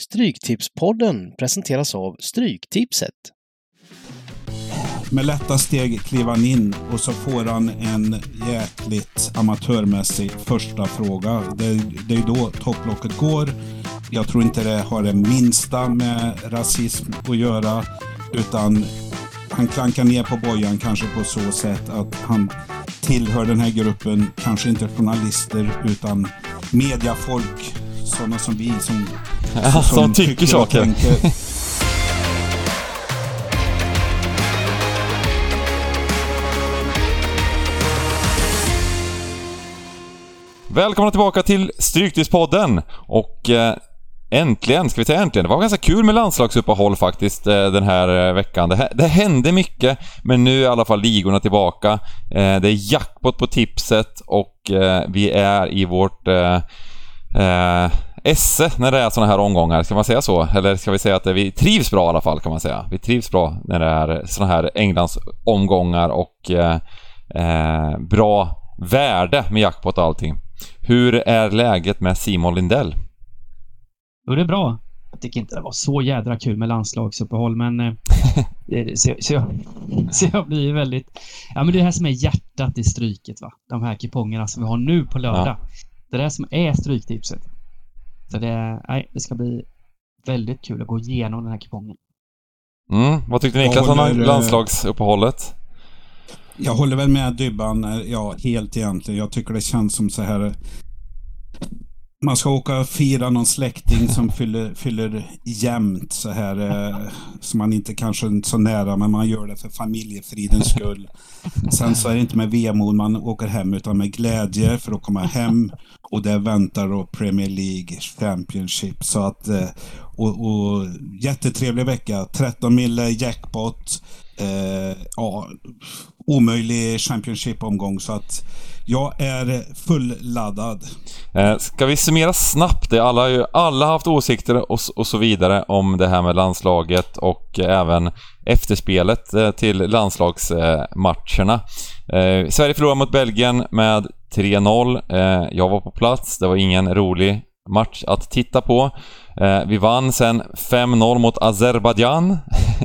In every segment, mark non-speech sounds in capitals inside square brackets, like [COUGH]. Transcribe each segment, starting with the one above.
Stryktipspodden presenteras av Stryktipset. Med lätta steg kliver han in och så får han en jäkligt amatörmässig första fråga. Det, det är då topplocket går. Jag tror inte det har det minsta med rasism att göra. Utan han klankar ner på bojan kanske på så sätt att han tillhör den här gruppen, kanske inte journalister utan mediafolk. Sådana som vi som, Ja, som tycker och saker. Välkomna tillbaka till Stryktipspodden och eh, äntligen, ska vi säga äntligen, det var ganska kul med landslagsuppehåll faktiskt eh, den här eh, veckan. Det, det hände mycket, men nu är i alla fall ligorna tillbaka. Eh, det är jackpot på tipset och eh, vi är i vårt eh, esse när det är såna här omgångar, ska man säga så? Eller ska vi säga att vi trivs bra i alla fall kan man säga. Vi trivs bra när det är såna här Englands omgångar och eh, eh, bra värde med jackpot och allting. Hur är läget med Simon Lindell? Jo, det är bra. Jag tycker inte det var så jädra kul med landslagsuppehåll, men... eh, [LAUGHS] så, så, jag, så jag blir väldigt... Ja, men det är det här som är hjärtat i Stryket, va? De här kupongerna som vi har nu på lördag. Det är det här som är Stryktipset. Så det, nej, det ska bli väldigt kul att gå igenom den här kupongen. Mm, vad tyckte Niklas om håller, eh, landslagsuppehållet? Jag håller väl med Dybban, eh, ja helt egentligen. Jag tycker det känns som så här. Man ska åka och fira någon släkting som [LAUGHS] fyller, fyller jämnt så här. Eh, som man inte kanske är så nära, men man gör det för familjefridens skull. Sen så är det inte med vemod man åker hem, utan med glädje för att komma hem. Och där väntar då Premier League Championship. Så att, eh, och, och jättetrevlig vecka. 13 mille jackpot. Eh, ja, omöjlig Championship-omgång. Så att jag är fulladdad. Eh, ska vi summera snabbt det? Alla har ju alla haft åsikter och, och så vidare om det här med landslaget och eh, även efterspelet eh, till landslagsmatcherna. Eh, Sverige förlorade mot Belgien med 3-0. Eh, jag var på plats, det var ingen rolig match att titta på. Eh, vi vann sen 5-0 mot Azerbajdzjan.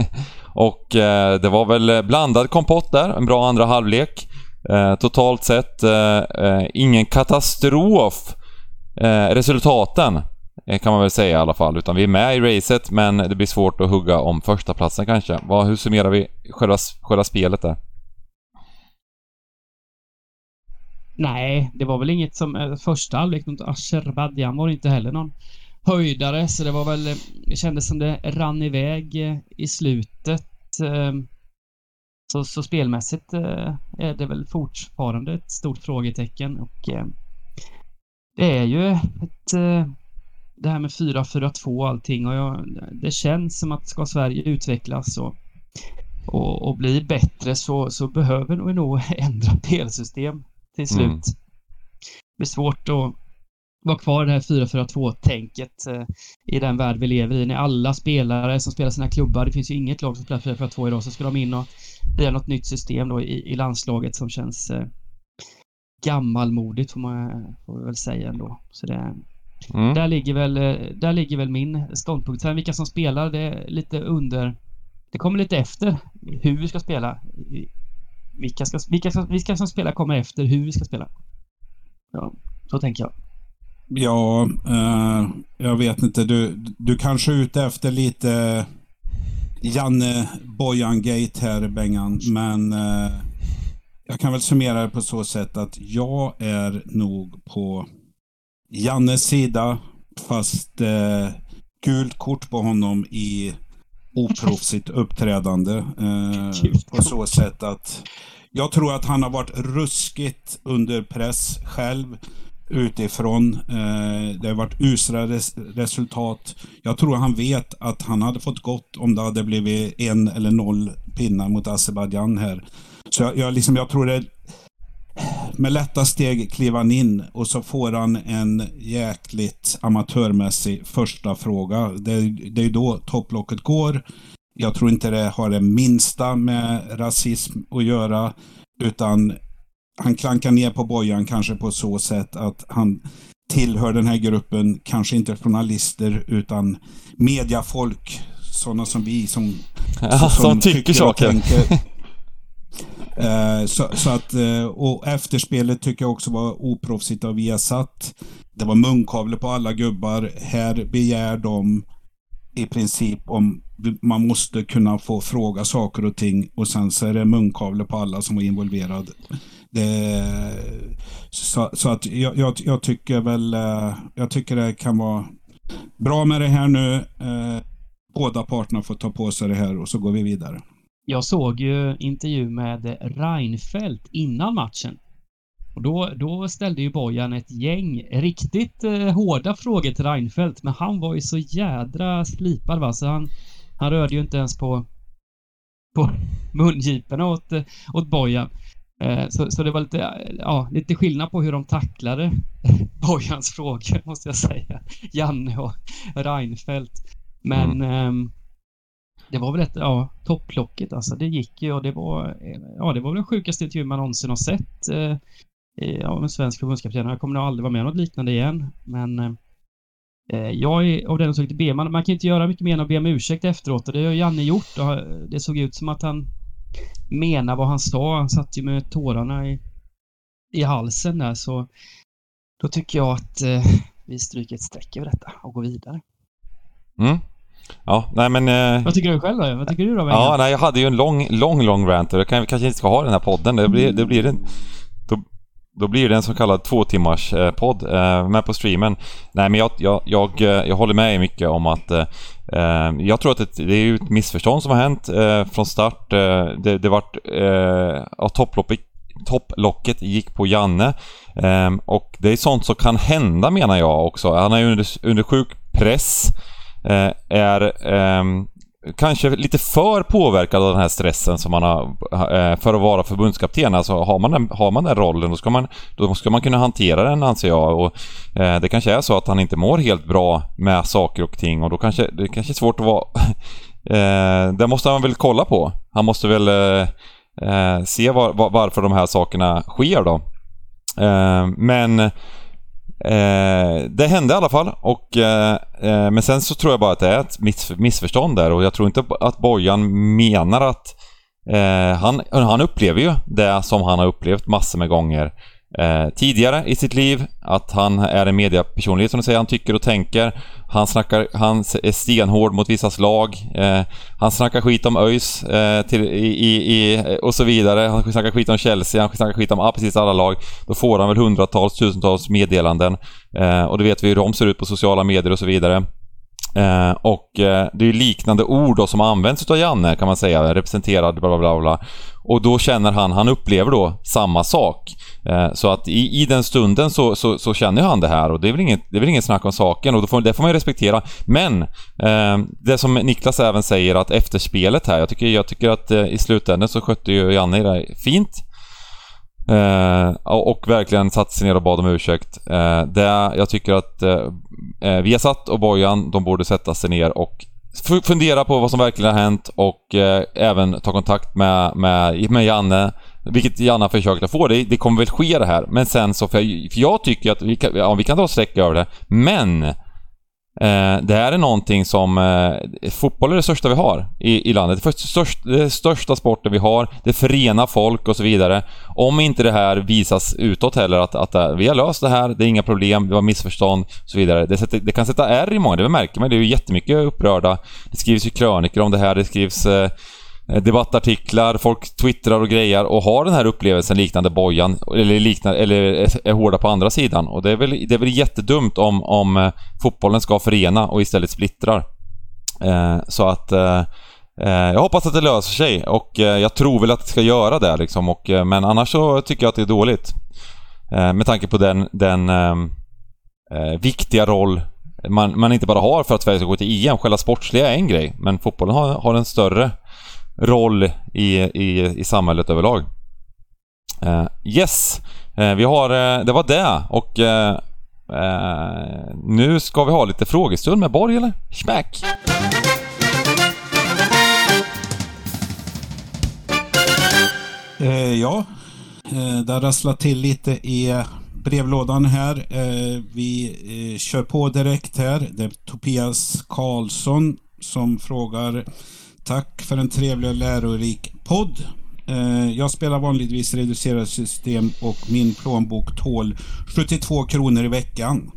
[LAUGHS] och eh, det var väl blandad kompott där, en bra andra halvlek. Eh, totalt sett eh, eh, ingen katastrof eh, resultaten eh, kan man väl säga i alla fall, utan vi är med i racet men det blir svårt att hugga om första platsen kanske. Vad, hur summerar vi själva, själva spelet där? Nej, det var väl inget som... Eh, första halvlek mot Azerbajdzjan var inte heller någon höjdare, så det var väl... Eh, det kändes som det rann iväg i slutet. Ehm, så, så spelmässigt eh, är det väl fortfarande ett stort frågetecken och eh, det är ju ett... eh, Det här med 4-4-2 och allting och jag, det känns som att ska Sverige utvecklas och, och, och bli bättre så, så behöver vi nog [LAUGHS] ändra spelsystem till slut. Mm. Det blir svårt att vara kvar i det här 4-4-2-tänket eh, i den värld vi lever i. När alla spelare som spelar sina klubbar, det finns ju inget lag som spelar 4-4-2 idag, så ska de in och bli något nytt system då i, i landslaget som känns eh, gammalmodigt får man får väl säga ändå. Så det, Mm. där, ligger väl, eh, där ligger väl min ståndpunkt. Sen vilka som spelar, det är lite under... Det kommer lite efter hur vi ska spela. Vilka, ska, vilka, ska, vilka som spelar kommer efter hur vi ska spela. Ja, så tänker jag. Ja, eh, jag vet inte. Du, du kanske är ute efter lite Janne Bojan-gate här, Bengan. Men eh, jag kan väl summera det på så sätt att jag är nog på Jannes sida. Fast eh, gult kort på honom i oproffsigt uppträdande. Eh, [LAUGHS] på så sätt att jag tror att han har varit ruskigt under press själv utifrån. Eh, det har varit usla res resultat. Jag tror han vet att han hade fått gott om det hade blivit en eller noll pinnar mot Azerbajdzjan här. Så jag, jag, liksom, jag tror det med lätta steg kliver han in och så får han en jäkligt amatörmässig första fråga. Det, det är då topplocket går. Jag tror inte det har det minsta med rasism att göra. Utan han klankar ner på bojan kanske på så sätt att han tillhör den här gruppen kanske inte journalister utan mediafolk. Sådana som vi som, [LAUGHS] ja, som, som tycker, tycker saker. [LAUGHS] Eh, så, så, att, eh, och efterspelet tycker jag också var oproffsigt av Viasat. Det var munkavle på alla gubbar. Här begär de i princip om man måste kunna få fråga saker och ting och sen så är det munkavle på alla som var involverade. Det, så, så, att jag, jag, jag, tycker väl, eh, jag tycker det kan vara bra med det här nu. Eh, båda parterna får ta på sig det här och så går vi vidare. Jag såg ju intervju med Reinfeldt innan matchen. Och då, då ställde ju Bojan ett gäng riktigt eh, hårda frågor till Reinfeldt, men han var ju så jädra slipad va, så han, han rörde ju inte ens på, på [LAUGHS] mungiporna åt, åt Bojan. Eh, så, så det var lite, ja, lite skillnad på hur de tacklade [LAUGHS] Bojans frågor, måste jag säga. [LAUGHS] Janne och Reinfeldt. Men mm. eh, det var väl ett, ja, topplocket alltså. Det gick ju och det var, ja, det var väl den sjukaste intervjun man någonsin har sett eh, av en svensk förbundskapten. Jag kommer nog aldrig vara med om något liknande igen. Men eh, jag är av den som tyckte be. Man, man kan inte göra mycket mer än att be om ursäkt efteråt och det har Janne gjort. Och det såg ut som att han menar vad han sa. Han satt ju med tårarna i, i halsen där så då tycker jag att eh, vi stryker ett streck över detta och går vidare. Mm. Ja, nej men... Eh, Vad tycker du själv då? Vad tycker du då? Ja, nej, jag hade ju en lång, lång, lång rant och kan, kanske inte ska ha den här podden. Det blir, det blir en... Då, blir det en så kallad två timmars eh, podd eh, med på streamen. Nej men jag, jag, jag, eh, jag håller med mycket om att eh, jag tror att det, det är ju ett missförstånd som har hänt eh, från start. Det, det vart... Eh, ja, topploppet topplocket gick på Janne. och det är sånt som kan hända menar jag också. Han är under, under sjuk press. Eh, är ehm, kanske lite för påverkad av den här stressen som man har eh, för att vara förbundskapten. Alltså har man den, har man den rollen då ska man, då ska man kunna hantera den anser jag. Och, eh, det kanske är så att han inte mår helt bra med saker och ting och då kanske det kanske är svårt att vara... [LAUGHS] eh, det måste han väl kolla på. Han måste väl eh, eh se var, var, varför de här sakerna sker då. Eh, men Eh, det hände i alla fall, och, eh, eh, men sen så tror jag bara att det är ett miss, missförstånd där och jag tror inte att Bojan menar att... Eh, han, han upplever ju det som han har upplevt massor med gånger eh, tidigare i sitt liv. Att han är en mediapersonlighet som du säger, han tycker och tänker. Han, snackar, han är stenhård mot vissa slag. Eh, han snackar skit om ÖIS eh, till, i, i, och så vidare. Han snackar skit om Chelsea, han snackar skit om ah, precis alla lag. Då får han väl hundratals, tusentals meddelanden. Eh, och det vet vi hur de ser ut på sociala medier och så vidare. Eh, och eh, det är liknande ord då som används av Janne kan man säga, representerad bla bla bla. Och då känner han, han upplever då samma sak. Eh, så att i, i den stunden så, så, så, känner han det här och det är väl inget, det är väl inget snack om saken och då får, det får man ju respektera. Men eh, det som Niklas även säger att efterspelet här, jag tycker, jag tycker att eh, i slutändan så skötte ju Janne det fint. Eh, och verkligen satte sig ner och bad om ursäkt. Eh, det, jag tycker att eh, eh, Viasat och Bojan, de borde sätta sig ner och fundera på vad som verkligen har hänt och eh, även ta kontakt med, med, med Janne. Vilket Janna försökte att få. Det, det kommer väl ske det här. Men sen så, för jag, för jag tycker att vi kan, ja, vi kan dra streck över det. Men Eh, det här är någonting som... Eh, fotboll är det största vi har i, i landet. Det är största, det största sporten vi har. Det förenar folk och så vidare. Om inte det här visas utåt heller att, att eh, vi har löst det här, det är inga problem, det var missförstånd och så vidare. Det, sätter, det kan sätta ärr i många, det märker man. Det är ju jättemycket upprörda. Det skrivs ju krönikor om det här, det skrivs Eh, Eh, debattartiklar, folk twittrar och grejar och har den här upplevelsen liknande Bojan, eller, liknande, eller är hårda på andra sidan. Och det är väl, det är väl jättedumt om, om eh, fotbollen ska förena och istället splittrar. Eh, så att eh, eh, jag hoppas att det löser sig och eh, jag tror väl att det ska göra det liksom. Och, eh, men annars så tycker jag att det är dåligt. med tanke på den, den ehm, viktiga roll man, man inte bara har för att Sverige ska gå till EM. Själva sportsliga är en grej, men fotbollen har, har en större roll i, i, i samhället överlag. Uh, yes, uh, vi har, uh, det var det och nu ska vi ha lite frågestund med Borg eller? Schmack! ja, det rasslar till lite i brevlådan här. Vi kör på direkt här. Det är Tobias Karlsson som frågar Tack för en trevlig och lärorik podd. Eh, jag spelar vanligtvis reducerat system och min plånbok tål 72 kronor i veckan.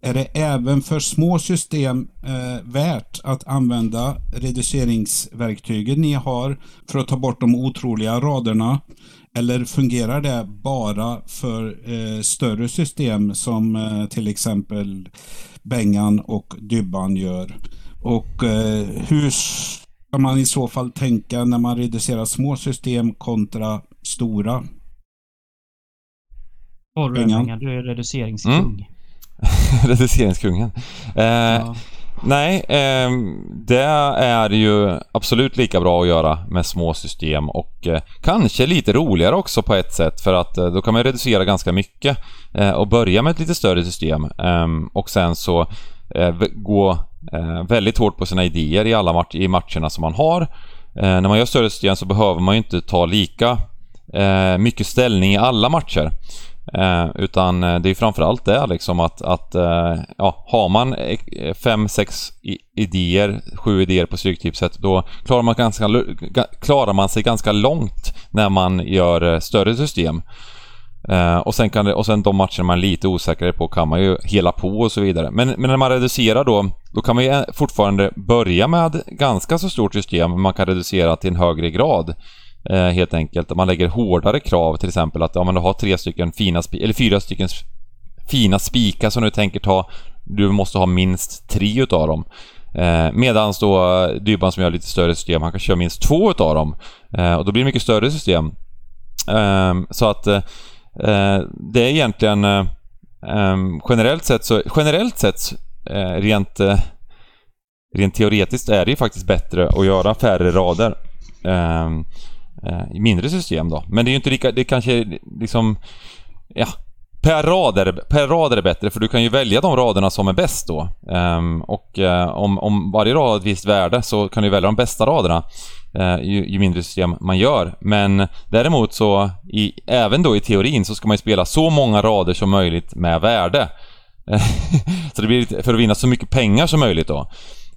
Är det även för små system eh, värt att använda reduceringsverktygen ni har för att ta bort de otroliga raderna? Eller fungerar det bara för eh, större system som till exempel Bengan och Dybban gör? Och eh, hur ska man i så fall tänka när man reducerar små system kontra stora? Bengan, du är reduceringskung. Mm. [LAUGHS] Reduceringskungen. Eh, ja. Nej, eh, det är ju absolut lika bra att göra med små system och eh, kanske lite roligare också på ett sätt för att eh, då kan man reducera ganska mycket eh, och börja med ett lite större system ehm, och sen så eh, väldigt hårt på sina idéer i alla match, i matcherna som man har. Eh, när man gör större system så behöver man ju inte ta lika eh, mycket ställning i alla matcher. Eh, utan eh, det är framförallt det liksom att, att eh, ja, har man fem, sex idéer, sju idéer på Stryktipset då klarar man, ganska, klarar man sig ganska långt när man gör större system. Eh, och, sen kan det, och sen de matcher man är lite osäkrare på kan man ju hela på och så vidare. Men, men när man reducerar då, då kan man ju eh, fortfarande börja med ganska så stort system, men man kan reducera till en högre grad. Eh, helt enkelt. Man lägger hårdare krav till exempel att om du har tre stycken fina eller fyra stycken fina spikar som du tänker ta. Du måste ha minst tre utav dem. Eh, Medan då eh, Dybban som gör lite större system, han kan köra minst två utav dem. Eh, och då blir det mycket större system. Eh, så att eh, Eh, det är egentligen eh, ehm, generellt sett så, generellt sett eh, rent, rent teoretiskt är det ju faktiskt bättre att göra färre rader. Ehm, eh, i mindre system då. Men det är ju inte lika, det kanske är liksom... Ja, per rad, är det, per rad är det bättre för du kan ju välja de raderna som är bäst då. Um, och um, om, om varje rad har ett visst värde så kan du välja de bästa raderna uh, Eh, ju, ju, mindre system man gör. Men däremot så, i, även då i teorin så ska man ju spela så många rader som möjligt med värde. [LAUGHS] så det blir för att vinna så mycket pengar som möjligt då.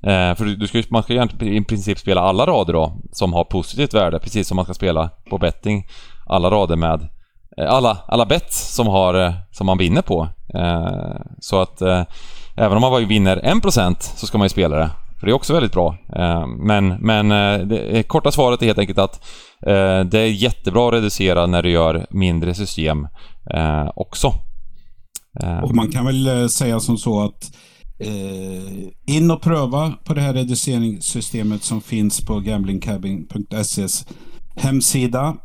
Eh, för du ska, man ska ju i princip spela alla rader då som har positivt värde, precis som man ska spela på betting. Alla rader med eh, alla, alla bets som, har, eh, som man vinner på. Eh, så att eh, även om man vinner 1% så ska man ju spela det. För det är också väldigt bra. Eh, men men eh, det korta svaret är helt enkelt att eh, det är jättebra att reducera när du gör mindre system också. Och man kan väl säga som så att in och pröva på det här reduceringssystemet som finns på gamblingcabin.ses hemsida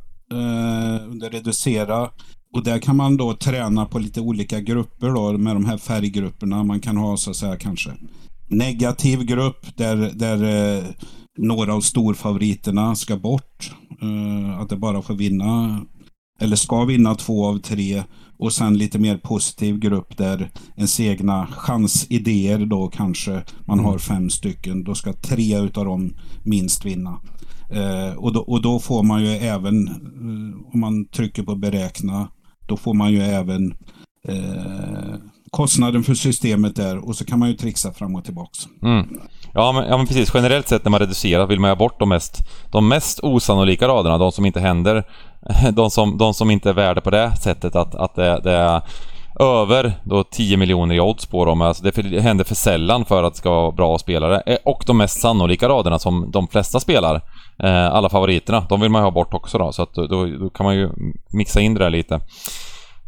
under reducera. Och där kan man då träna på lite olika grupper då med de här färggrupperna. Man kan ha så att säga kanske negativ grupp där, där eh, några av storfavoriterna ska bort. Eh, att det bara får vinna eller ska vinna två av tre och sen lite mer positiv grupp där ens egna chansidéer då kanske man har mm. fem stycken. Då ska tre utav dem minst vinna. Eh, och, då, och då får man ju även, eh, om man trycker på beräkna, då får man ju även kostnaden för systemet där och så kan man ju trixa fram och tillbaks. Mm. Ja, men, ja men precis, generellt sett när man reducerar vill man ha bort de mest, de mest osannolika raderna, de som inte händer [LAUGHS] de som, de som inte är värda på det sättet att, att det, det är över då 10 miljoner i odds på dem. Alltså det händer för sällan för att det ska vara bra spelare. Eh, och de mest sannolika raderna som de flesta spelar, eh, alla favoriterna, de vill man ju ha bort också då. Så att då, då kan man ju mixa in det där lite.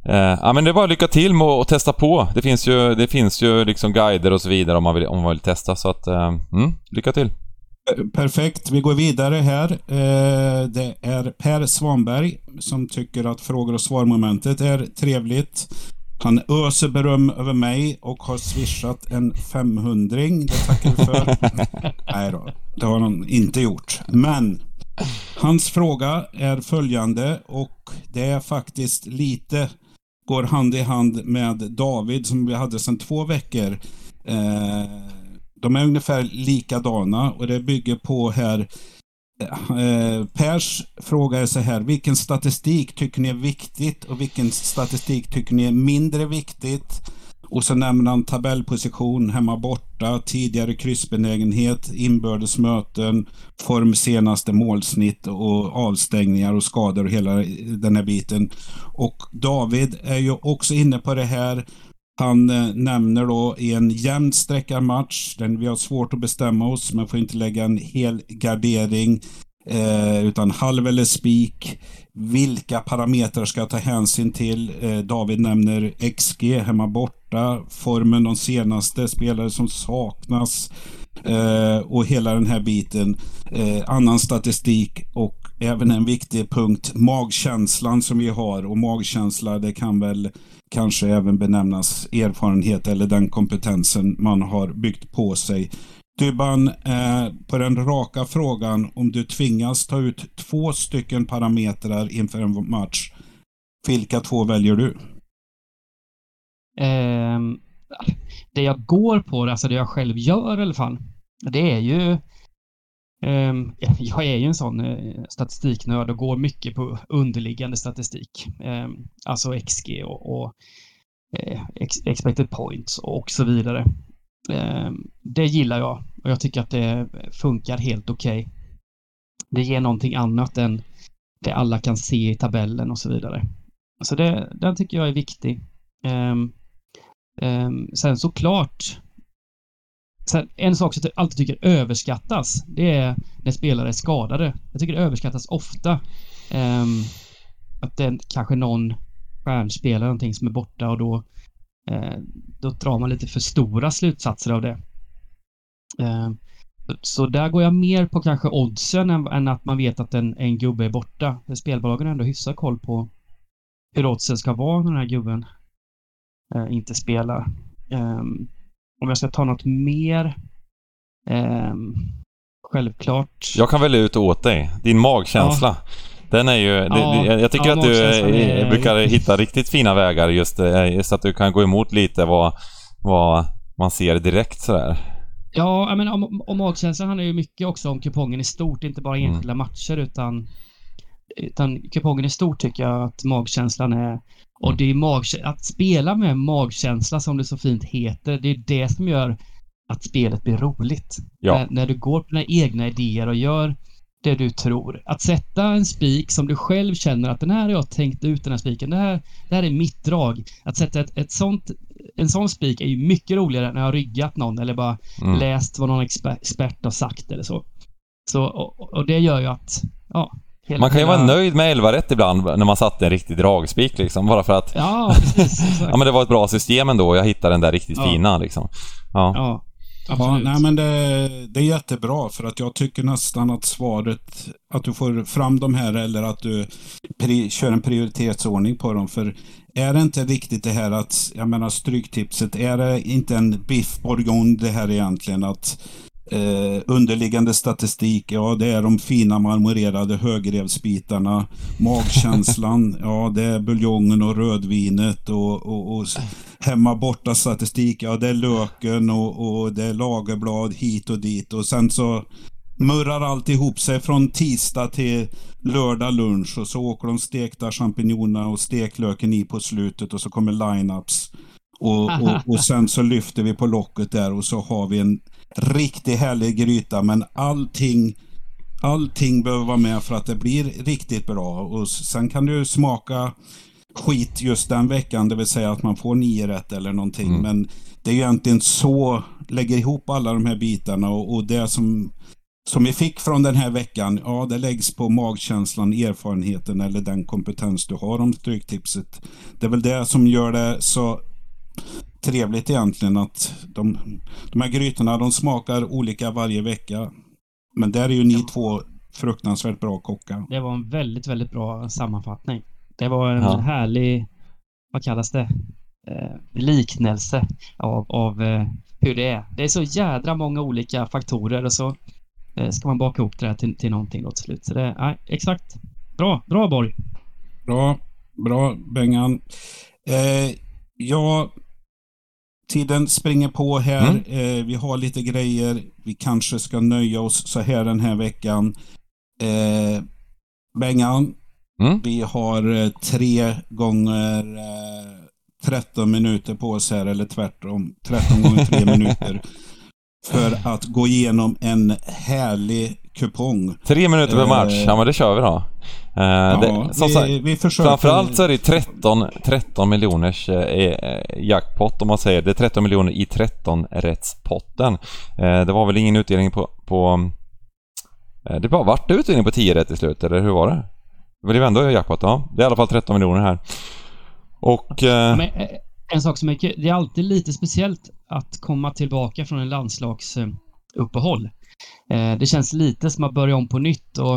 Eh, ja men det är bara lycka till med att testa på. Det finns ju, det finns ju liksom guider och så vidare om man vill, om man vill testa. Så att, mm, lycka till! Perfekt, vi går vidare här. Eh, det är Per Svanberg som tycker att frågor och svarmomentet är trevligt. Han öser beröm över mig och har swishat en 500 Det tackar vi för. [LAUGHS] Nej då, det har han inte gjort. Men hans fråga är följande och det är faktiskt lite går hand i hand med David som vi hade sedan två veckor. Eh, de är ungefär likadana och det bygger på här Eh, Pers fråga är så här, vilken statistik tycker ni är viktigt och vilken statistik tycker ni är mindre viktigt? Och så nämner han tabellposition, hemma borta, tidigare kryssbenägenhet, inbördes möten, form senaste målsnitt och avstängningar och skador och hela den här biten. Och David är ju också inne på det här. Han eh, nämner då i en jämn sträckarmatch, den vi har svårt att bestämma oss, man får inte lägga en hel gardering, eh, utan halv eller spik. Vilka parametrar ska jag ta hänsyn till? Eh, David nämner XG hemma borta, formen de senaste, spelare som saknas eh, och hela den här biten. Eh, annan statistik och även en viktig punkt, magkänslan som vi har. Och magkänsla, det kan väl kanske även benämnas erfarenhet eller den kompetensen man har byggt på sig. Dybban, eh, på den raka frågan om du tvingas ta ut två stycken parametrar inför en match. Vilka två väljer du? Eh, det jag går på, alltså det jag själv gör i alla fall, det är ju eh, [LAUGHS] jag är ju en sån eh, statistiknörd och går mycket på underliggande statistik. Ehm, alltså XG och, och eh, expected points och så vidare. Eh, det gillar jag och jag tycker att det funkar helt okej. Okay. Det ger någonting annat än det alla kan se i tabellen och så vidare. Så det, den tycker jag är viktig. Um, um, sen såklart Sen, en sak som jag alltid tycker överskattas, det är när spelare är skadade. Jag tycker det överskattas ofta. Um, att det är kanske någon stjärnspelare någonting som är borta och då uh, då drar man lite för stora slutsatser av det. Eh, så där går jag mer på kanske oddsen än, att man vet att en, en gubbe är borta. Spelbolagen har ändå hyfsat koll på hur oddsen ska vara när den här gubben eh, inte spelar. Um, om jag ska ta något mer. Um, självklart. Jag kan välja ut åt dig. Din magkänsla. Ja. Den är ju... Ja, det, jag tycker ja, att du är, brukar hitta riktigt fina vägar just, just att du kan gå emot lite vad, vad man ser direkt sådär. Ja, men om, om magkänslan handlar ju mycket också om kupongen i stort, inte bara mm. enskilda mm. matcher utan utan kupongen i stort tycker jag att magkänslan är och mm. det är mag, att spela med magkänsla som det så fint heter, det är det som gör att spelet blir roligt. Ja. När, när, du går på dina egna idéer och gör det du tror. Att sätta en spik som du själv känner att den här har jag tänkt ut den här spiken. Det här, det här är mitt drag. Att sätta ett, ett sånt en sån spik är ju mycket roligare när jag har ryggat någon eller bara mm. läst vad någon expert har sagt eller så. Så, och, och det gör ju att, ja. Hela, man kan ju hela... vara nöjd med 11 rätt ibland när man satte en riktig dragspik liksom, bara för att... Ja, precis. [LAUGHS] ja men det var ett bra system ändå, jag hittade den där riktigt ja. fina liksom. Ja. ja. Ja, nej men det, det, är jättebra för att jag tycker nästan att svaret, att du får fram de här eller att du pri, kör en prioritetsordning på dem. För är det inte riktigt det här att, jag menar Stryktipset, är det inte en biff bourgogne det här egentligen? Att eh, underliggande statistik, ja det är de fina marmorerade högrevsbitarna. Magkänslan, [LAUGHS] ja det är buljongen och rödvinet och, och, och hemma borta statistik, ja det är löken och, och det är lagerblad hit och dit. Och sen så murrar allt ihop sig från tisdag till lördag lunch och så åker de stekta champinjonerna och steklöken i på slutet och så kommer line-ups. Och, och, och, sen så lyfter vi på locket där och så har vi en riktigt härlig gryta men allting Allting behöver vara med för att det blir riktigt bra och sen kan du smaka skit just den veckan, det vill säga att man får nio rätt eller någonting. Mm. Men det är ju egentligen så, lägger ihop alla de här bitarna och, och det som som vi fick från den här veckan, ja det läggs på magkänslan, erfarenheten eller den kompetens du har om Stryktipset. Det är väl det som gör det så trevligt egentligen att de, de här grytorna de smakar olika varje vecka. Men där är ju ni ja. två fruktansvärt bra kockar. Det var en väldigt, väldigt bra sammanfattning. Det var en ja. härlig, vad kallas det, eh, liknelse av, av eh, hur det är. Det är så jädra många olika faktorer och så Eh, ska man baka ihop det här till, till någonting då till slut. Så det, nej, exakt. Bra, bra Borg. Bra, bra Bengan. Eh, ja, tiden springer på här. Mm. Eh, vi har lite grejer. Vi kanske ska nöja oss så här den här veckan. Eh, Bengan, Mm. vi har eh, tre gånger eh, 13 minuter på oss här, eller tvärtom. 13 gånger 3 [LAUGHS] minuter. För att gå igenom en härlig kupong. Tre minuter per Eh, match, ja men det kör vi då. Eh, Ja, det, som sagt, vi, vi försöker... Framförallt så är det 13, 13 miljoners eh, jackpot om man säger. Det är 13 miljoner i 13 rättspotten. Eh, det var väl ingen utdelning på... på eh, det bara vart utdelning på 10 rätt till slut, eller hur var det? Det blev ändå jackpot, ja. Det är i alla fall 13 miljoner här. Och... Eh, Men, eh, en sak som är det är alltid lite speciellt att komma tillbaka från en landslagsuppehåll. Eh, det känns lite som att börja om på nytt och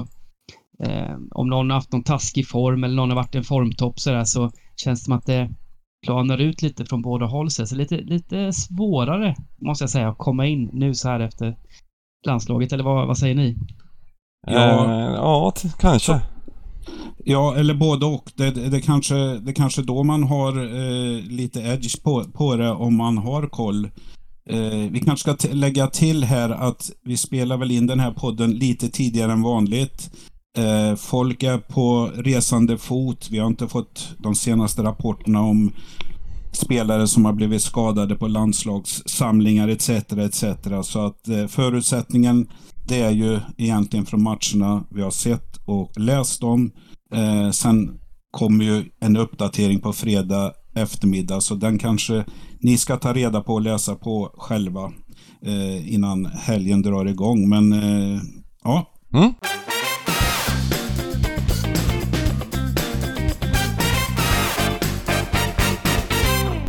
eh, om någon har haft någon taskig form eller någon har varit en formtopp sådär så känns det som att det planar ut lite från båda håll. Så lite, lite svårare, måste jag säga, att komma in nu så här efter landslaget. Eller vad, vad säger ni? Ja. ja, kanske. Ja, eller både och. Det, det, kanske, det kanske då man har eh, lite edge på, på det om man har koll. Eh, vi kanske ska lägga till här att vi spelar väl in den här podden lite tidigare än vanligt. Eh, folk är på resande fot. Vi har inte fått de senaste rapporterna om spelare som har blivit skadade på landslagssamlingar etc. etc. Så att eh, förutsättningen det är ju egentligen från matcherna vi har sett och läst om. Eh, sen kommer ju en uppdatering på fredag eftermiddag så den kanske ni ska ta reda på och läsa på själva eh, innan helgen drar igång. Men eh, ja, Mm.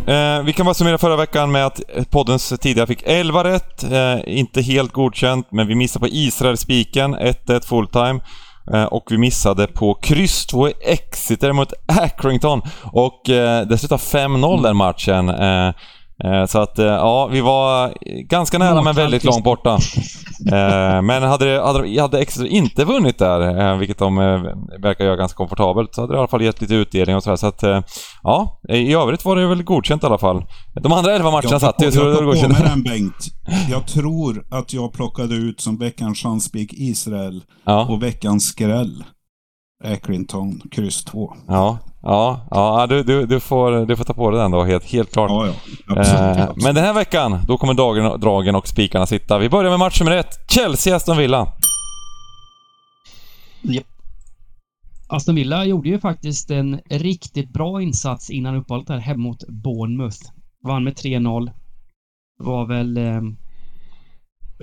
Eh, vi kan bara summera förra veckan med att poddens tidigare fick 11 rätt. Eh, inte helt godkänt, men vi missade på Israel-spiken, 1-1 fulltime. Eh, och vi missade på kryss 2 i Exeter mot [LAUGHS] Accrington. Och eh, det slutade 5-0 den matchen. Eh, så att, eh, ja, vi var ganska nära men väldigt långt borta. [LAUGHS] Eh, men hade, hade, hade Exeter inte vunnit där, eh, vilket de eh, verkar göra ganska komfortabelt, så hade det i alla fall gett lite utdelning och sådär. Så att, eh, ja, i övrigt var det väl godkänt i alla fall. De andra 11 matcherna jag satt tar ju, så det jag tar på den [LAUGHS] Bengt. Jag tror att jag plockade ut som veckans chanspik Israel Ja. och veckans skräll Accrington, kryss 2. Ja, ja, ja du, du, du, får, du får ta på dig den då, helt, helt klart. Ja, ja. Absolut. Eh, absolut. men den här veckan, då kommer dagen, dragen och spikarna sitta. Vi börjar med match nummer ett. Chelsea-Aston Villa. Aston Villa gjorde ju faktiskt en riktigt bra insats innan uppehållet här hemma mot Bournemouth. Vann med 3-0. Var väl... Eh,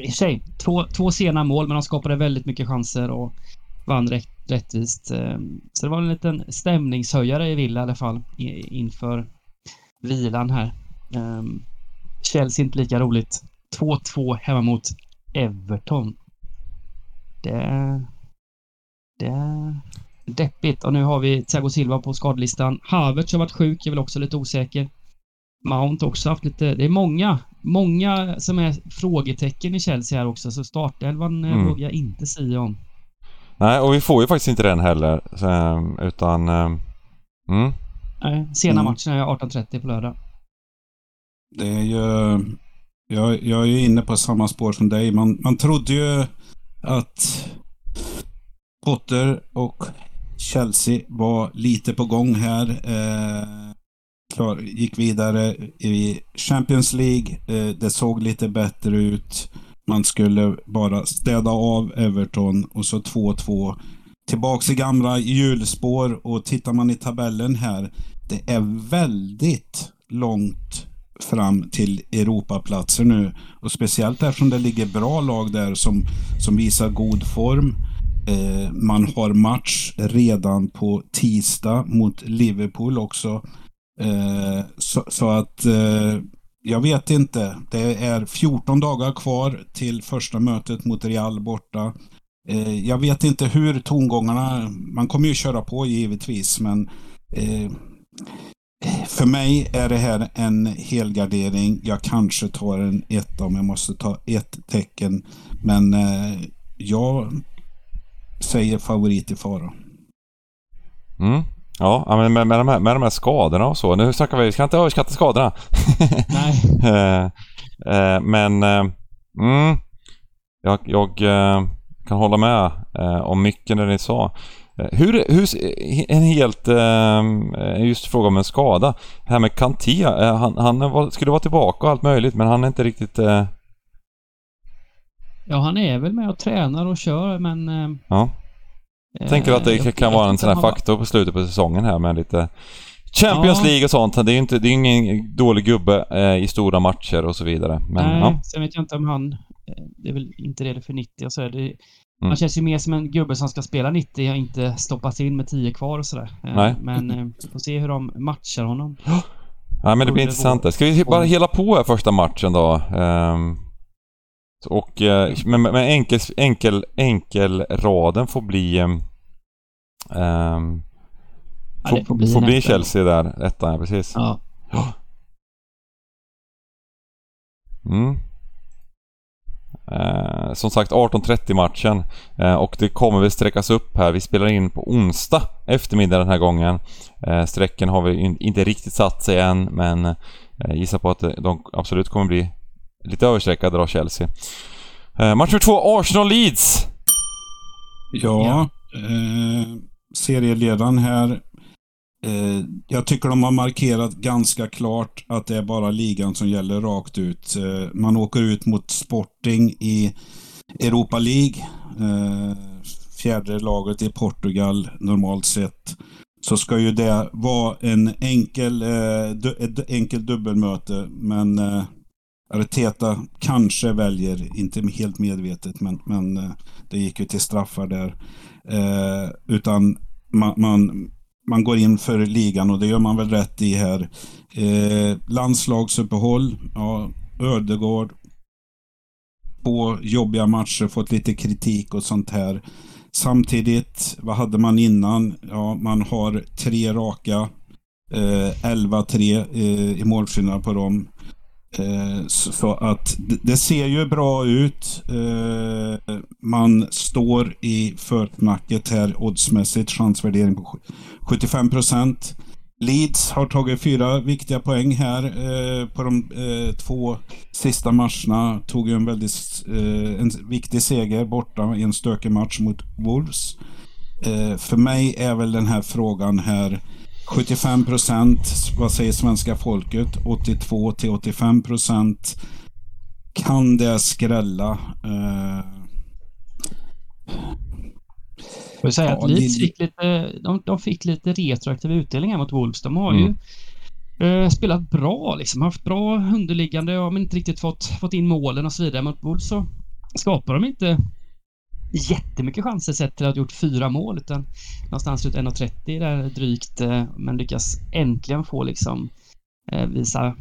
I sig, två, två sena mål, men de skapade väldigt mycket chanser och vann rätt, rättvist. Eh, så det var en liten stämningshöjare i Villa i alla fall inför vilan här. Eh, Chelsea inte lika roligt. 2-2 hemma mot Everton. Det... Det deppigt. Och nu har vi Thiago Silva på skadelistan. Havertz har varit sjuk, är väl också lite osäker. Mount också haft lite... Det är många, många som är frågetecken i Chelsea här också, så startelvan Mm. mm. vågar jag inte säga om. Nej, och vi får ju faktiskt inte den heller, så, eh, utan... eh, Mm. Nej, sena Mm. matchen är 18.30 på lördag. Det är ju... Jag, jag är ju inne på samma spår som dig. Man, man trodde ju att Potter och Chelsea var lite på gång här. Eh, klar, gick vidare i Champions League. Eh, det såg lite bättre ut. Man skulle bara städa av Everton och så 2-2. Tillbaks i gamla hjulspår och tittar man i tabellen här. Det är väldigt långt fram till Europaplatser nu. Och speciellt eftersom det ligger bra lag där som, som visar god form. Eh, man har match redan på tisdag mot Liverpool också. Eh, så, så att eh, jag vet inte. Det är 14 dagar kvar till första mötet mot Real borta. Eh, jag vet inte hur tongångarna... Man kommer ju köra på givetvis, men eh, för mig är det här en helgardering. Jag kanske tar en etta om jag måste ta ett tecken. Men eh, jag säger favorit i fara. Mm. Ja, men med, med, de här, med de här skadorna och så. Nu snackar vi, vi ska inte överskatta skadorna. [LAUGHS] Nej. Eh, eh, men... eh, Mm, jag... jag eh, kan hålla med eh, om mycket när ni sa. Hur, hur, en helt, just fråga om en skada. Det här med Kanté, han, han skulle vara tillbaka och allt möjligt men han är inte riktigt... Ja, han är väl med och tränar och kör men... Ja. Tänker att det kan vara en sån här faktor på slutet på säsongen här med lite Champions ja. League och sånt. Det är ju inte, det är ingen dålig gubbe eh, i stora matcher och så vidare. Men, Nej, ja. sen vet jag inte om han... Det är väl inte det för 90 och så är det Mm. Man känns ju mer som en gubbe som ska spela 90 och inte stoppas in med 10 kvar och sådär. Eh, Nej. Men eh, vi får se hur de matchar honom. Ja, men det blir intressant. Ska vi bara hela på här första matchen då? Um, och, uh, men, men enkel, enkel, enkelraden får bli... Um, ja, får, får, bli, får bli Chelsea där, ettan, precis. Ja. ja. Mm. Eh, som sagt 18.30 matchen eh, och det kommer väl sträckas upp här. Vi spelar in på onsdag eftermiddag den här gången. Eh, strecken har vi in, inte riktigt satt sig än men eh, gissar på att de absolut kommer bli lite överstreckade av Chelsea. Eh, match nummer två, Arsenal-Leeds. Ja, ja. Eh, serieledaren här Eh, jag tycker de har markerat ganska klart att det är bara ligan som gäller rakt ut. Eh, man åker ut mot Sporting i Europa League. Eh, fjärde laget i Portugal normalt sett. Så ska ju det vara en enkel, ett enkelt dubbelmöte. Men Arteta kanske väljer, inte helt medvetet, men, men eh, det gick ju till straffar där. Eh, utan man, man man går in för ligan och det gör man väl rätt i här. Eh, landslagsuppehåll, ja, Ödegård. Två jobbiga matcher, fått lite kritik och sånt här. Samtidigt, vad hade man innan? Ja, man har tre raka. Eh, 11-3 eh, i målskillnad på dem. Eh, för så att det ser ju bra ut. Eh, man står i förknacket här oddsmässigt. Chansvärdering på 75 procent. Leeds har tagit fyra viktiga poäng här eh, på de eh, två sista matcherna. Tog ju en väldigt en viktig seger borta i en stökig match mot Wolves. För mig är väl den här frågan här 75 procent, vad säger svenska folket? 82 till 85 procent. Kan det skrälla? Får jag säga ja, att Leeds fick lite, de, de, fick lite retroaktiv utdelning här mot Wolves. De har mm. ju uh, spelat bra liksom, haft bra underliggande, ja, men inte riktigt fått, fått in målen och så vidare. Mot Wolves så skapar de inte jättemycket chanser sett till att ha gjort fyra mål utan någonstans runt 1.30 där drygt eh, men lyckas äntligen få liksom eh, visa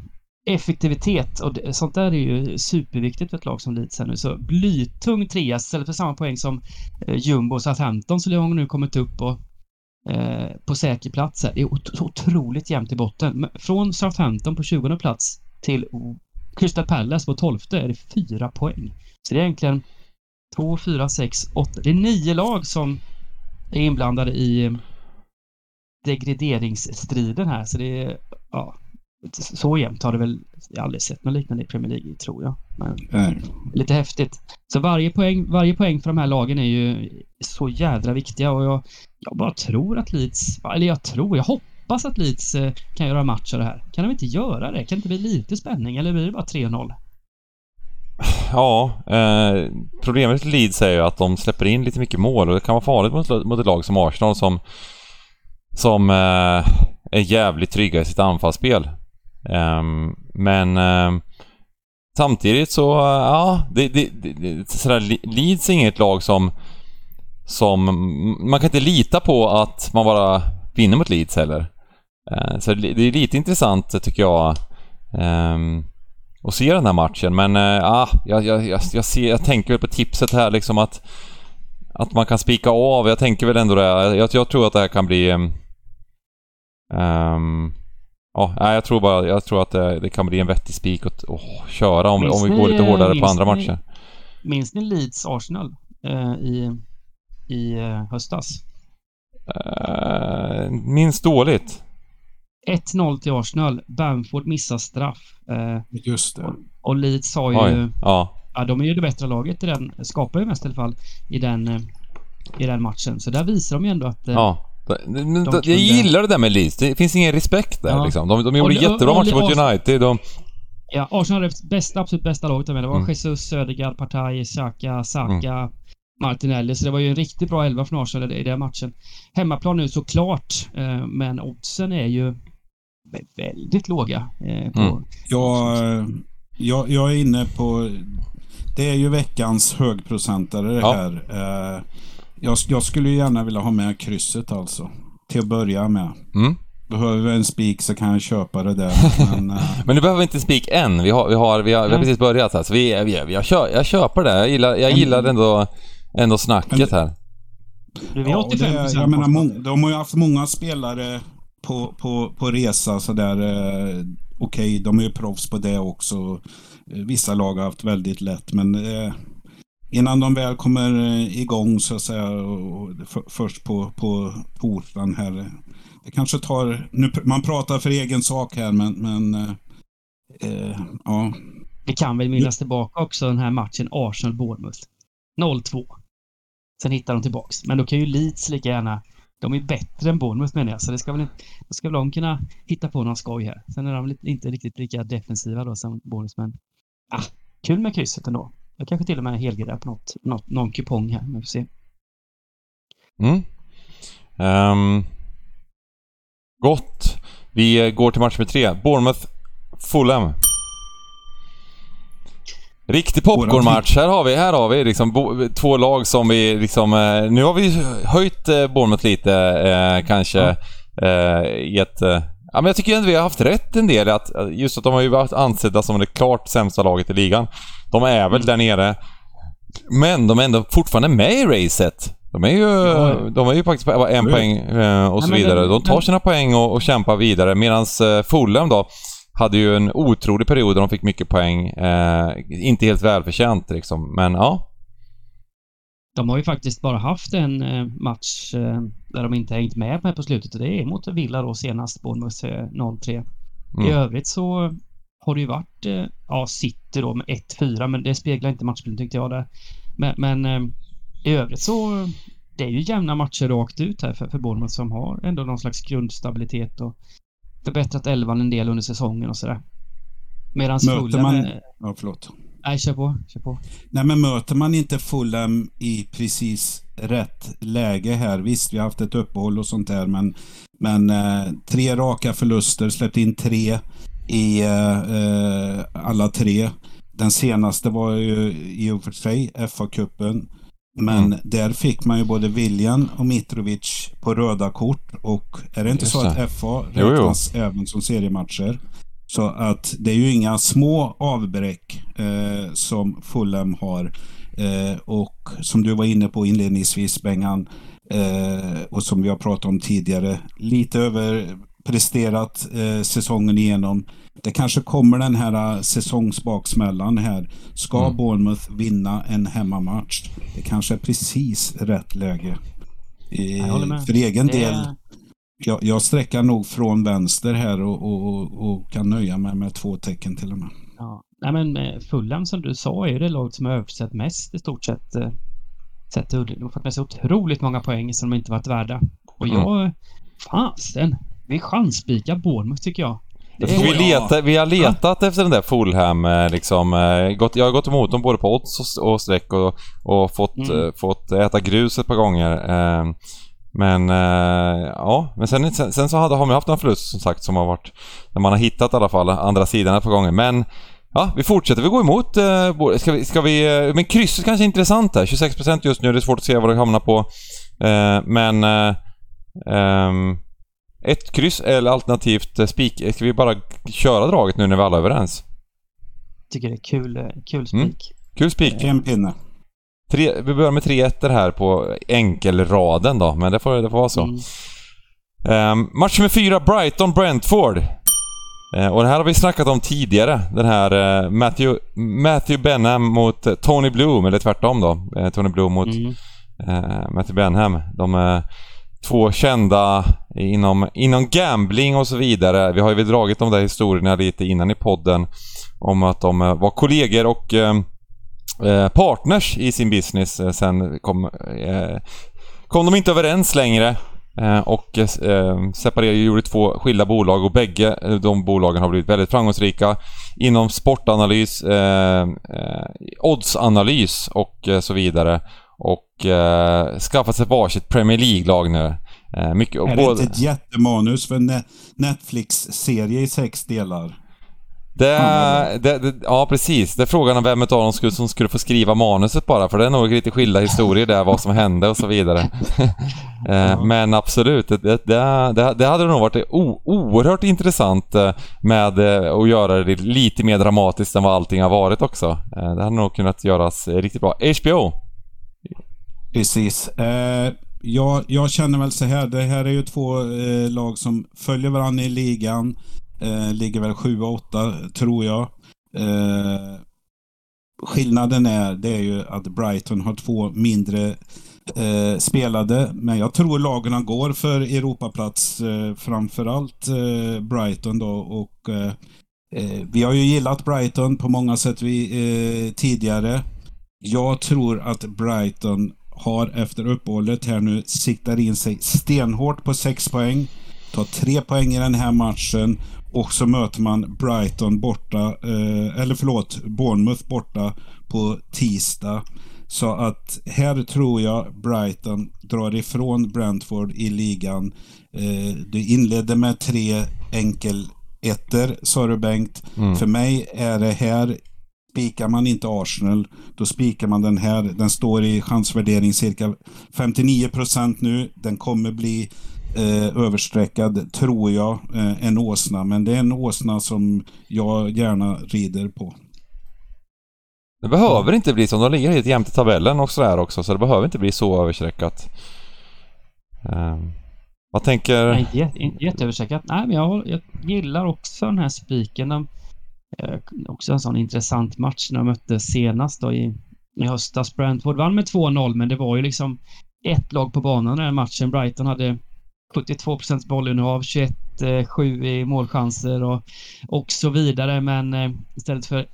effektivitet och det, sånt där är ju superviktigt för ett lag som Leeds här nu. Så blytung trea istället för samma poäng som eh, Jumbo och Southampton så har nu kommit upp och eh, på säker plats här. Det är ot otroligt jämnt i botten. Från Southampton på 20 plats till Crystal Palace på 12 är det fyra poäng. Så det är egentligen Två, fyra, sex, åtta. Det är nio lag som är inblandade i eh, degraderingsstriden här. Så det är, ja, så jämnt har det väl jag aldrig sett något liknande i Premier League, tror jag. Men mm. lite häftigt. Så varje poäng, varje poäng för de här lagen är ju så jädra viktiga och jag, jag bara tror att Leeds, eller jag tror, jag hoppas att Leeds eh, kan göra match av det här. Kan de inte göra det? Kan det inte bli lite spänning eller blir det bara 3-0? Ja, eh, problemet med Leeds är ju att de släpper in lite mycket mål och det kan vara farligt mot, mot ett lag som Arsenal som, som eh, är jävligt trygga i sitt anfallsspel. Eh, men eh, samtidigt så, eh, ja, det, det, det, sådär, Leeds är inget lag som, som... Man kan inte lita på att man bara vinner mot Leeds heller. Eh, så det är lite intressant tycker jag. Ehm, och se den här matchen. Men äh, jag, jag, jag, jag, ser, jag tänker väl på tipset här liksom att att man kan spika av. Jag tänker väl ändå det. Jag, jag tror att det här kan bli... Um, ja, jag tror bara jag tror att det, det kan bli en vettig spik att oh, köra om, om vi går lite hårdare på andra ni, matcher. Minns ni Leeds Arsenal uh, i, i uh, höstas? Uh, minns dåligt. 1-0 till Arsenal. Bamford missar straff. Eh, Just det. Och, och Leeds har ju... Oj, ja. ja, de är ju det bättre laget i den, skapar ju mest i alla fall i den, eh, i den matchen. Så där visar de ju ändå att... eh, Ja. Men, De Jag kunde- gillar det där med Leeds. Det finns ingen respekt där Ja. liksom. De, de gjorde Och- jättebra matcher mot United. De, Ja, Arsenal hade det bästa, absolut bästa laget med. Det var Mm. Jesus, Södergaard, Partaj, Xhaka, Saka, Martinelli. Så det var ju en riktigt bra elva från Arsenal i den matchen. Hemmaplan nu såklart, men oddsen är ju väldigt låga. eh, På, Mm. Jag, jag, jag är inne på... Det är ju veckans högprocentare det Ja. här. Eh, Jag, jag skulle ju gärna vilja ha med krysset alltså. Till att börja med. mm. Behöver vi en spik så kan jag köpa det där. [LAUGHS] Men, eh, Men nu behöver vi inte spik än. Vi har, vi har, vi har, vi har precis börjat här. Så vi, vi, vi, jag, kör, jag köper det. Jag gillar, jag gillar ändå, ändå snacket här. du är ja, 85 det, jag menar, de har ju haft många spelare på, på, på resa sådär. Eh, Okej, de är ju proffs på det också. Eh, vissa lag har haft väldigt lätt, men eh, innan de väl kommer eh, igång så att säga, och, för, först på, på torsdagen här. Eh, det kanske tar, nu, man pratar för egen sak här, men, men eh, eh, ja. Vi kan väl minnas tillbaka också den här matchen Arsenal-Bournemouth. 0-2. Sen hittar de tillbaks. Men då kan ju Leeds lika gärna... De är bättre än Bournemouth menar jag, så det ska väl inte... Då ska väl de kunna hitta på någon skoj här. Sen är de inte riktigt lika defensiva då som Bournemouth, men... Ah, kul med krysset ändå. Jag kanske till och med helgardar på något, något, någon kupong här, men vi får se. Mm. Ehm, gott. Vi går till match med tre. Bournemouth, Fulham. Riktig popcornmatch. Här har vi, här har vi liksom bo, två lag som vi liksom... Eh, nu har vi höjt eh, Bournemouth lite eh, kanske eh, i ett... Eh, ja men jag tycker ändå vi har haft rätt en del. Att, just att de har ju varit ansedda som det klart sämsta laget i ligan. De är väl där nere. Men de är ändå fortfarande med i racet. De är ju, Ja. de är ju faktiskt en Ja. poäng eh, och så vidare. De tar sina poäng och, och kämpar vidare. Medan eh, Fulham då hade ju en otrolig period där de fick mycket poäng. Eh, inte helt välförtjänt liksom, men ja. De har ju faktiskt bara haft en eh, match eh, där de inte hängt med på- på slutet och det är mot Villa då senast, Bournemouth eh, 0-3. I Mm. övrigt så har det ju varit, eh, ja, City då med 1-4, men det speglar inte matchbilden tyckte jag där. Men, men eh, i övrigt så, det är ju jämna matcher rakt ut här för, för Bournemouth som har ändå någon slags grundstabilitet och förbättrat elvan en del under säsongen och sådär. Medan Fulham... man- är- ja, förlåt. Nej, kör på. Kör på. Nej, men möter man inte Fulham i precis rätt läge här. Visst, vi har haft ett uppehåll och sånt där, men, men eh, tre raka förluster, släppt in tre i eh, eh, alla tre. Den senaste var ju i och för sig FA-cupen. Men Mm. där fick man ju både William och Mitrovic på röda kort. Och är det inte Just så det. att FA Jo, jo. räknas även som seriematcher? Så att det är ju inga små avbräck eh, som Fulham har. Eh, och som du var inne på inledningsvis Bengan eh, och som vi har pratat om tidigare. Lite överpresterat eh, säsongen igenom. Det kanske kommer den här eh, säsongsbaksmällan här. Ska Mm. Bournemouth vinna en hemmamatch? Det kanske är precis rätt läge. Med. för egen Det del jag, jag sträcker nog från vänster här och, och, och kan nöja mig med två tecken till och med. Ja. Nej men eh, Fulham som du sa är ju det laget som har översett mest i stort sett. eh, Sett till, de har fått med sig otroligt många poäng som de inte varit värda. Och Mm. jag... Fasen! Vi chansspikar Bournemouth tycker jag. Vi, leta, vi har letat efter den där Fulham eh, liksom. eh, Gått, jag har gått emot dem både på odds och, och streck och, och fått, Mm. eh, fått äta grus ett par gånger. Men ja, men sen, sen, sen så har man haft en förlust som sagt som har varit... När man har hittat i alla fall andra sidan ett par gånger. Men ja, vi fortsätter. Vi går emot... eh, Ska vi... Ska vi men krysset kanske är intressant där. 26% just nu. Det är svårt att se vad det hamnar på. Eh, Men... eh, ehm, ett kryss eller alternativt eh, spik. Ska vi bara köra draget nu när vi alla är överens? tycker det är kul, eh, kul Mm. spik. Kul spik. En pinne. Tre, vi börjar med tre ettor här på enkelraden då, men det får, det får vara så. Mm. Ehm, match med fyra, Brighton-Brentford. Eh, och det här har vi snackat om tidigare. Den här eh, Matthew, Matthew Benham mot eh, Tony Bloom, eller tvärtom då. Eh, Tony Bloom mot Mm. eh, Matthew Benham. De två kända inom, inom gambling och så vidare. Vi har ju dragit de där historierna lite innan i podden om att de eh, var kollegor och eh, eh, partners i sin business. Eh, sen kom, eh, kom de inte överens längre eh, och eh, separerade, gjorde två skilda bolag och bägge de bolagen har blivit väldigt framgångsrika inom sportanalys, oddsanalys och så vidare. Och eh, skaffat sig varsitt Premier League-lag nu. Eh, mycket, är det både... inte ett jättemanus för en Netflix-serie i sex delar? Det, det, det, ja, precis. Det är frågan om vem av dem skulle, som skulle få skriva manuset bara, för det är nog lite skilda historier där, vad som hände och så vidare. [LAUGHS] eh, men absolut, det, det, hade nog varit o, oerhört intressant eh, med eh, att göra det lite mer dramatiskt än vad allting har varit också. Eh, det hade nog kunnat göras riktigt bra. HBO! Precis. Eh, jag, jag känner väl så här, det här är ju två eh, lag som följer varandra i ligan. Eh, ligger väl 7-8 tror jag. Eh, skillnaden är, det är ju att Brighton har två mindre eh, spelade. Men jag tror lagen går för Europaplats, eh, framförallt eh, Brighton då. Och, eh, eh, vi har ju gillat Brighton på många sätt vi, eh, tidigare. Jag tror att Brighton har efter uppehållet här nu siktar in sig stenhårt på sex poäng. Tar tre poäng i den här matchen och så möter man Brighton borta, eh, eller förlåt, Bournemouth borta på tisdag. Så att här tror jag Brighton drar ifrån Brentford i ligan. Eh, det inledde med tre enkel ettor, sa du Bengt. Mm. För mig är det här Spikar man inte Arsenal, då spikar man den här. Den står i chansvärdering cirka 59 procent nu. Den kommer bli eh, överstreckad, tror jag, eh, en åsna. Men det är en åsna som jag gärna rider på. Det behöver inte bli så. De ligger helt jämnt i tabellen och sådär också, så det behöver inte bli så överstreckat. Um, vad tänker... Nej, jätteöverstreckat. Nej, men jag, jag gillar också den här spiken. De, eh, också en sån intressant match när de mötte senast då i, i höstas. Brentford vann med 2-0, men det var ju liksom ett lag på banan den här matchen. Brighton hade 72 bollinnehav, 21-7 i målchanser och, och så vidare. Men eh, istället för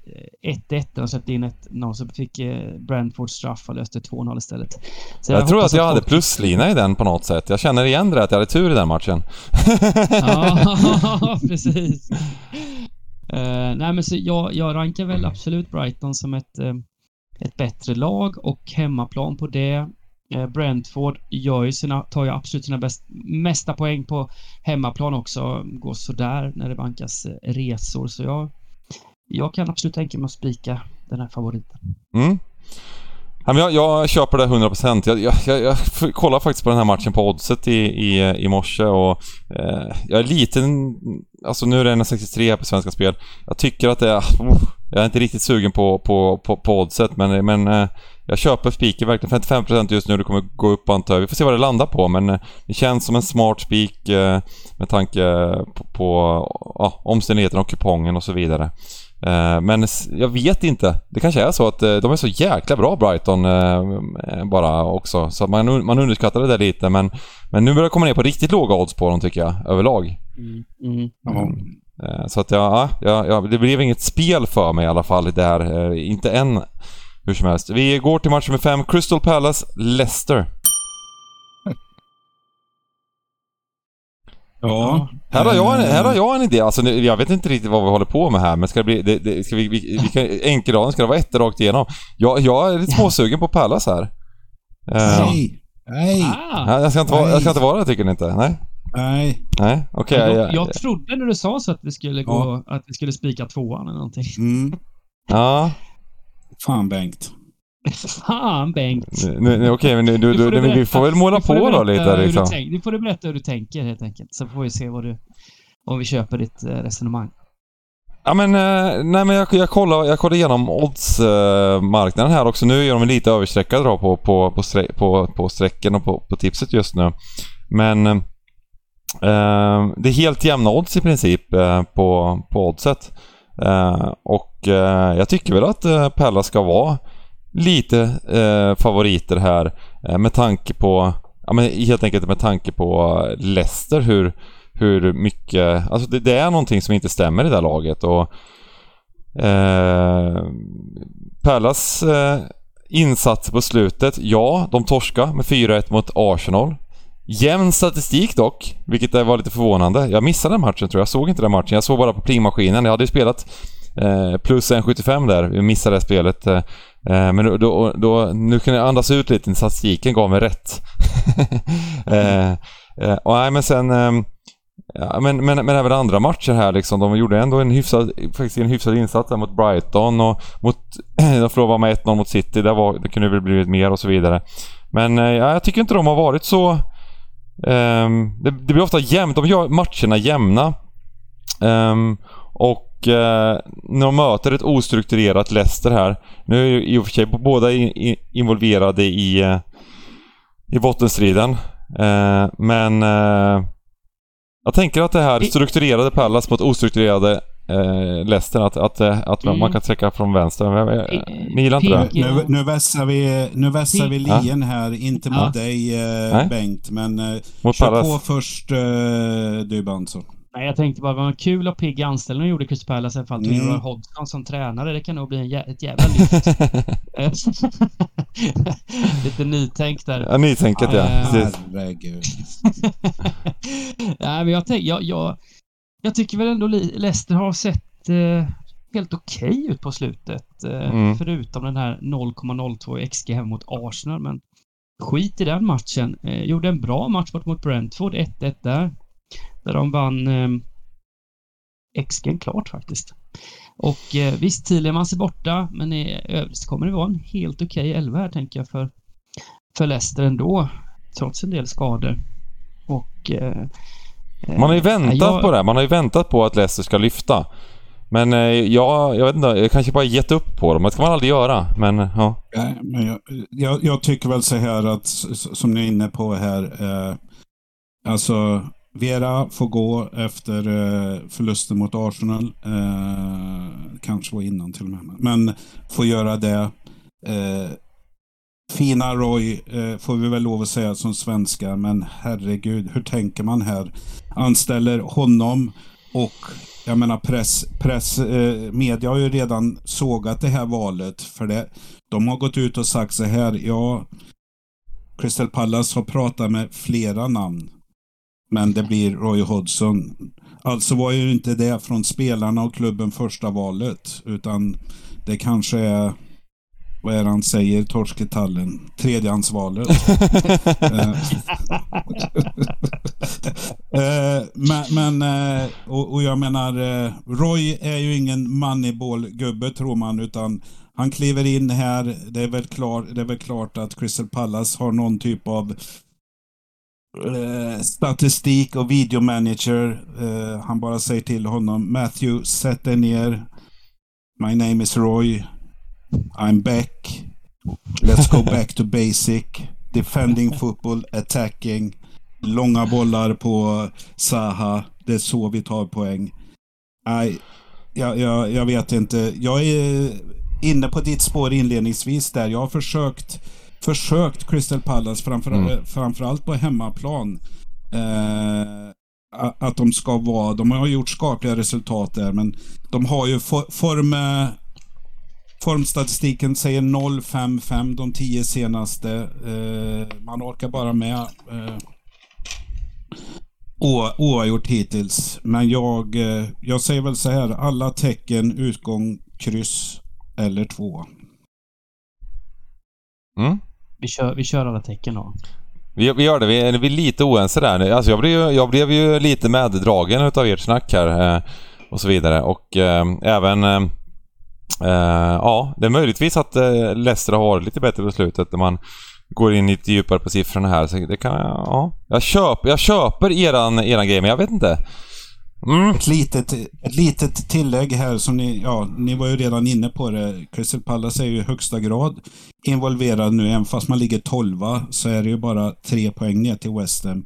1-1 de släppte in ett 0 så fick eh, Brentford straff och löste 2-0 istället. Så jag, jag tror att jag hade pluslina i den på något sätt. Jag känner igen det att jag hade tur i den matchen. ja, [LAUGHS] [LAUGHS] precis. Uh, nej men så jag, jag rankar väl absolut Brighton som ett, uh, ett bättre lag och hemmaplan på det. Uh, Brentford gör ju sina, tar ju absolut sina bäst, mesta poäng på hemmaplan också. Går sådär när det bankas resor så jag, jag kan absolut tänka mig att spika den här favoriten. Mm. Jag, jag köper det 100%. Jag, jag, jag, jag kollade faktiskt på den här matchen på oddset i, i, i morse och eh, jag är lite... Alltså nu är det 1,63 på Svenska Spel. Jag tycker att det är... Oh, jag är inte riktigt sugen på, på, på, på oddset men, men eh, jag köper spiken verkligen. 55% just nu, det kommer gå upp antar jag. Vi får se vad det landar på men eh, det känns som en smart spik eh, med tanke på, på ja, omständigheterna och kupongen och så vidare. Eh, men jag vet inte. Det kanske är så att eh, de är så jäkla bra Brighton eh, bara också. Så man, man underskattar det där lite men, men nu börjar det komma ner på riktigt låga odds på dem tycker jag, överlag. Mm. Mm. Mm. Så att ja, ja, ja, det blev inget spel för mig i alla fall där. Inte än hur som helst. Vi går till match nummer 5, Crystal Palace, Leicester. Ja. Här har, jag en, här har jag en idé. Alltså, jag vet inte riktigt vad vi håller på med här, men ska det bli... Det, det, ska vi, vi, vi kan, enkelraden, ska det vara ett rakt igenom? Jag, jag är lite småsugen på Pallas här. Nej. Nej. Ah. Jag, ska inte vara, jag ska inte vara det, tycker ni inte? Nej? Nej. Nej, okej. Okay, jag, jag, trodde när du sa så att vi skulle gå... Ja. Att vi skulle spika tvåan eller någonting. Mm. Ja. Fan Bengt. Fan Bengt. Okej, okay, men du, du, du, berätta, vi får väl måla på då lite liksom. Du, du får du berätta hur du tänker helt enkelt. Så får vi se vad du... Om vi köper ditt eh, resonemang. Ja men, eh, nej men jag, jag, kollar, jag kollar igenom oddsmarknaden här också. Nu är de lite överstreckade då på, på, på, strä, på, på strecken och på, på tipset just nu. Men eh, det är helt jämna odds i princip eh, på, på oddset. Eh, och eh, jag tycker väl att eh, Pella ska vara lite eh, favoriter här eh, med tanke på, ja men helt enkelt med tanke på Leicester hur, hur mycket, alltså det, det, är någonting som inte stämmer i det här laget och Eh, Pallas eh, insats på slutet, ja, de torska med 4-1 mot Arsenal. Jämn statistik dock, vilket var lite förvånande. Jag missade den matchen tror jag. Jag såg inte den matchen. Jag såg bara på plingmaskinen. Jag hade ju spelat eh, plus 1,75 där. vi missade det spelet. Eh, eh, men då, då, då, nu kan jag andas ut lite. Statistiken gav mig rätt. [LAUGHS] eh, eh, och nej, men sen... Eh, ja, men, men, men även andra matcher här liksom. De gjorde ändå en hyfsad, faktiskt en hyfsad insats där mot Brighton och mot... [CLEARS THROAT] de förlorade med 1-0 mot City. Där var, det kunde väl blivit mer och så vidare. Men eh, ja, jag tycker inte de har varit så Um, det, det, blir ofta jämnt. De gör matcherna jämna. Um, och uh, när de möter ett ostrukturerat Leicester här. Nu är ju i och för sig båda in, in, involverade i, uh, i bottenstriden. Uh, men jag tänker att det här strukturerade Pallas mot ostrukturerade eh, Leicester att, att, att mm. man kan träcka från vänster. Ni gillar inte det? Nu, nu vässar vi, nu vässar vi lien här, inte mot dig eh, Bengt, men eh, mot kör Palace. på först eh, du Banso. Nej, jag tänkte bara vad kul och pigg anställning de gjorde Chris Palace i alla fall. Mm. Hodgson som tränare. Det kan nog bli en jä ett jävla lyft. [LAUGHS] Lite nytänk där. Ja, nytänket ja. Herregud. [LAUGHS] Nej, men jag, tänk, jag, jag, jag tycker väl ändå Leicester har sett eh, helt okej okay ut på slutet. Eh, mm. Förutom den här 0,02 XG hemma mot Arsenal. Men skit i den matchen. Eh, gjorde en bra match bort mot Brentford. 1-1 där. Där de vann eh, XG klart faktiskt. Och eh, visst, Thielemans är borta, men i övrigt kommer det vara en helt okej okay 11 här tänker jag för, för Leicester ändå. Trots en del skador. Och eh, man har ju väntat jag... på det. Man har ju väntat på att Leicester ska lyfta. Men eh, jag, jag vet inte, jag kanske bara gett upp på dem. Det ska man aldrig göra. Men ja. Nej, men jag, jag, jag, tycker väl så här att, som ni är inne på här. Eh, alltså, Vera får gå efter eh, förlusten mot Arsenal. Eh, kanske var innan till och med. Men får göra det. Eh, Fina Roy eh, får vi väl lov att säga som svenska, men herregud, hur tänker man här? Anställer honom och jag menar press, press eh, media har ju redan sågat det här valet. För det, de har gått ut och sagt så här, ja, Crystal Palace har pratat med flera namn. Men det blir Roy Hodgson. Alltså var ju inte det från spelarna och klubben första valet. Utan det kanske är vad är det han säger, torsketallen? Tredjehandsvalet. [LAUGHS] Eh, men, men eh, och, jag menar, eh, Roy är ju ingen moneyball-gubbe tror man, utan han kliver in här. Det är väl, klar, det är väl klart att Crystal Palace har någon typ av Eh, statistik och videomanager. Eh, han bara säger till honom, Matthew, sätt dig ner. My name is Roy. I'm back. Let's go back to basic. Defending football, attacking. Långa bollar på Saha. Det är så vi tar poäng. Nej, jag, jag, jag vet inte. Jag är inne på ditt spår inledningsvis där. Jag har försökt, försökt Crystal Palace, framför, mm. framförallt på hemmaplan. Eh, att de ska vara, de har gjort skapliga resultat där, men de har ju for, form Formstatistiken säger 0-5-5 de tio senaste. Eh, man orkar bara med eh, oavgjort hittills. Men jag, eh, jag säger väl så här. Alla tecken utgång kryss eller två. Mm. Vi, kör, vi kör alla tecken då. Vi, vi gör det. Vi är, vi är lite oense där. Alltså jag, blev, jag blev ju lite meddragen utav ert snack här eh, och så vidare. Och eh, även eh, eh ja, det är möjligtvis att uh, Leicester har varit lite bättre på slutet när man går in lite djupare på siffrorna här. Så det kan, ja. Jag köper, jag köper eran, eran grej, men jag vet inte. Mm. Ett, litet, ett litet tillägg här som ni, ja, ni var ju redan inne på det. Crystal Palace är ju i högsta grad involverad nu. Även fast man ligger 12 så är det ju bara tre poäng ner till West Ham.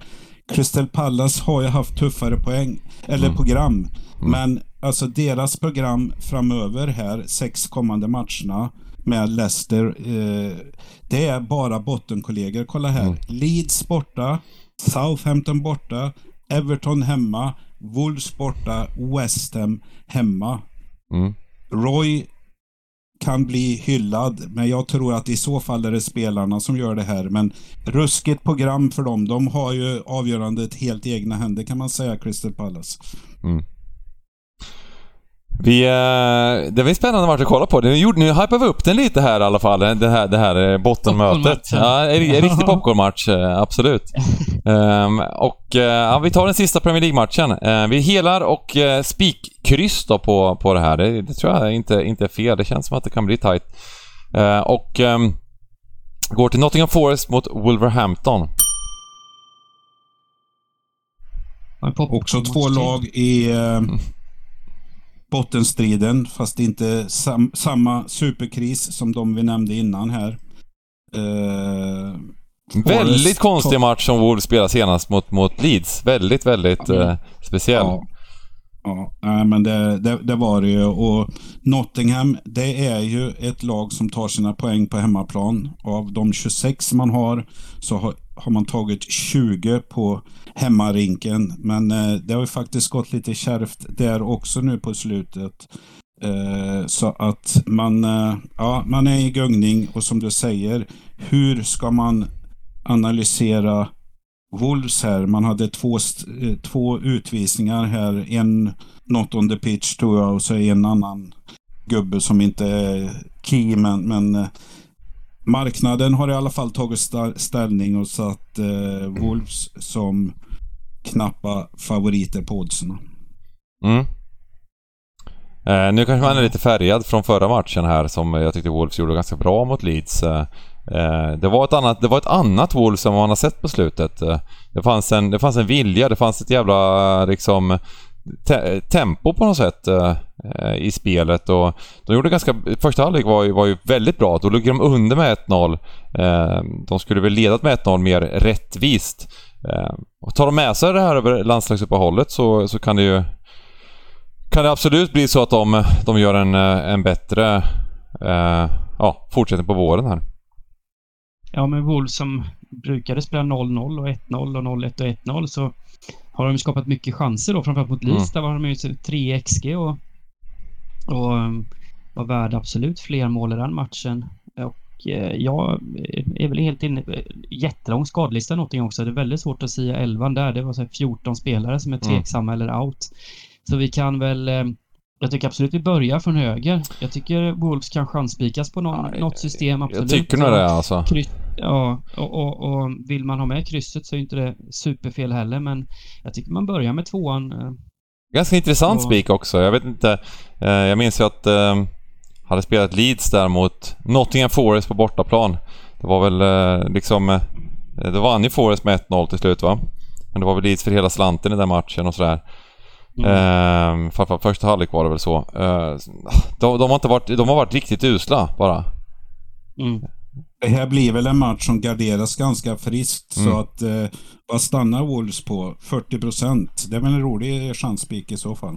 Crystal Palace har ju haft tuffare poäng, eller mm. program. Mm. Men alltså deras program framöver här, sex kommande matcherna med Leicester. Eh, det är bara bottenkollegor. Kolla här. Mm. Leeds borta, Southampton borta, Everton hemma, Wolves borta, West Ham hemma. Mm. Roy kan bli hyllad, men jag tror att i så fall är det spelarna som gör det här. Men ruskigt program för dem. De har ju avgörandet helt i egna händer kan man säga, Crystal Palace. Mm. Vi, eh, det var en spännande match att kolla på. Nu, gjorde, nu hypar vi upp den lite här i alla fall, det här, det här eh, bottenmötet. Ja, en, en riktig [LAUGHS] popcornmatch, eh, absolut. [LAUGHS] Ehm, och ja, vi tar den sista Premier League-matchen. Eh, vi helar och uh, spikkryss då på, på det här. Det, det tror jag inte, inte är fel. Det känns som att det kan bli tight. Eh, och ehm, går till Nottingham Forest mot Wolverhampton. Också två lag i eh, [LAUGHS] bottenstriden, fast inte sam samma superkris som de vi nämnde innan här. Eh, Väldigt konstig match som Wolves spelade senast mot, mot Leeds. Väldigt, väldigt Mm. eh, speciell. Ja. Ja, nej, men det, det, det var det ju. Och Nottingham, det är ju ett lag som tar sina poäng på hemmaplan. Av de 26 man har så har, har man tagit 20 på hemmarinken. Men eh, det har ju faktiskt gått lite kärvt där också nu på slutet. Eh, så att man, eh, ja, man är i gungning och som du säger, hur ska man analysera Wolves här. Man hade två, eh, två utvisningar här. En not on the pitch tror jag och så en annan gubbe som inte är key men, men eh, marknaden har i alla fall tagit sta- ställning och satt eh, Wolves som knappa favoriter på oddsen. Mm. Eh, nu kanske man är lite färgad från förra matchen här som jag tyckte Wolves gjorde ganska bra mot Leeds. Eh, Eh, det, var ett annat, det var ett annat Wolves som man har sett på slutet. Eh, det, fanns en, det fanns en vilja, det fanns ett jävla liksom te tempo på något sätt eh, i spelet och de gjorde ganska... Första halvlek var ju, var ju väldigt bra. Då låg de under med 1-0. Eh, de skulle väl ledat med 1-0 mer rättvist. Eh, och tar de med sig det här över landslagsuppehållet så, så kan det ju kan det absolut bli så att de, de gör en, en bättre eh, ja, fortsättning på våren här. Ja, men Wolves som brukade spela 0-0 och 1-0 och 0-1 och 1-0 så har de skapat mycket chanser då, framförallt mot Leeds. Där var de ju 3 XG och, och um, var värda absolut fler mål i den matchen. Och eh, jag är väl helt inne jättelång skadelista någonting också. Det är väldigt svårt att säga 11 där. Det var så här 14 spelare som är Mm. tveksamma eller out. Så vi kan väl eh, jag tycker absolut vi börjar från höger. Jag tycker Wolves kan chanspikas på någon, Ja, något system, absolut. Jag tycker nog det alltså. Kryss, ja, och, och, och vill man ha med krysset så är inte det superfel heller, men jag tycker man börjar med tvåan. eh, Ganska intressant spik också. Jag vet inte. Eh, jag minns ju att eh, hade spelat Leeds där mot Nottingham Forest på bortaplan. Det var väl liksom... Det vann ju Forest med 1-0 till slut va? Men det var väl Leeds för hela slanten i den matchen och sådär. Mm. Eh, för, för första halvlek var det väl så. Eh, de, de, har inte varit, de har varit riktigt usla bara. Mm. Det här blir väl en match som garderas ganska friskt Mm. så att eh, vad stannar Wolves på? 40 procent. Det är väl en rolig chanspik i så fall.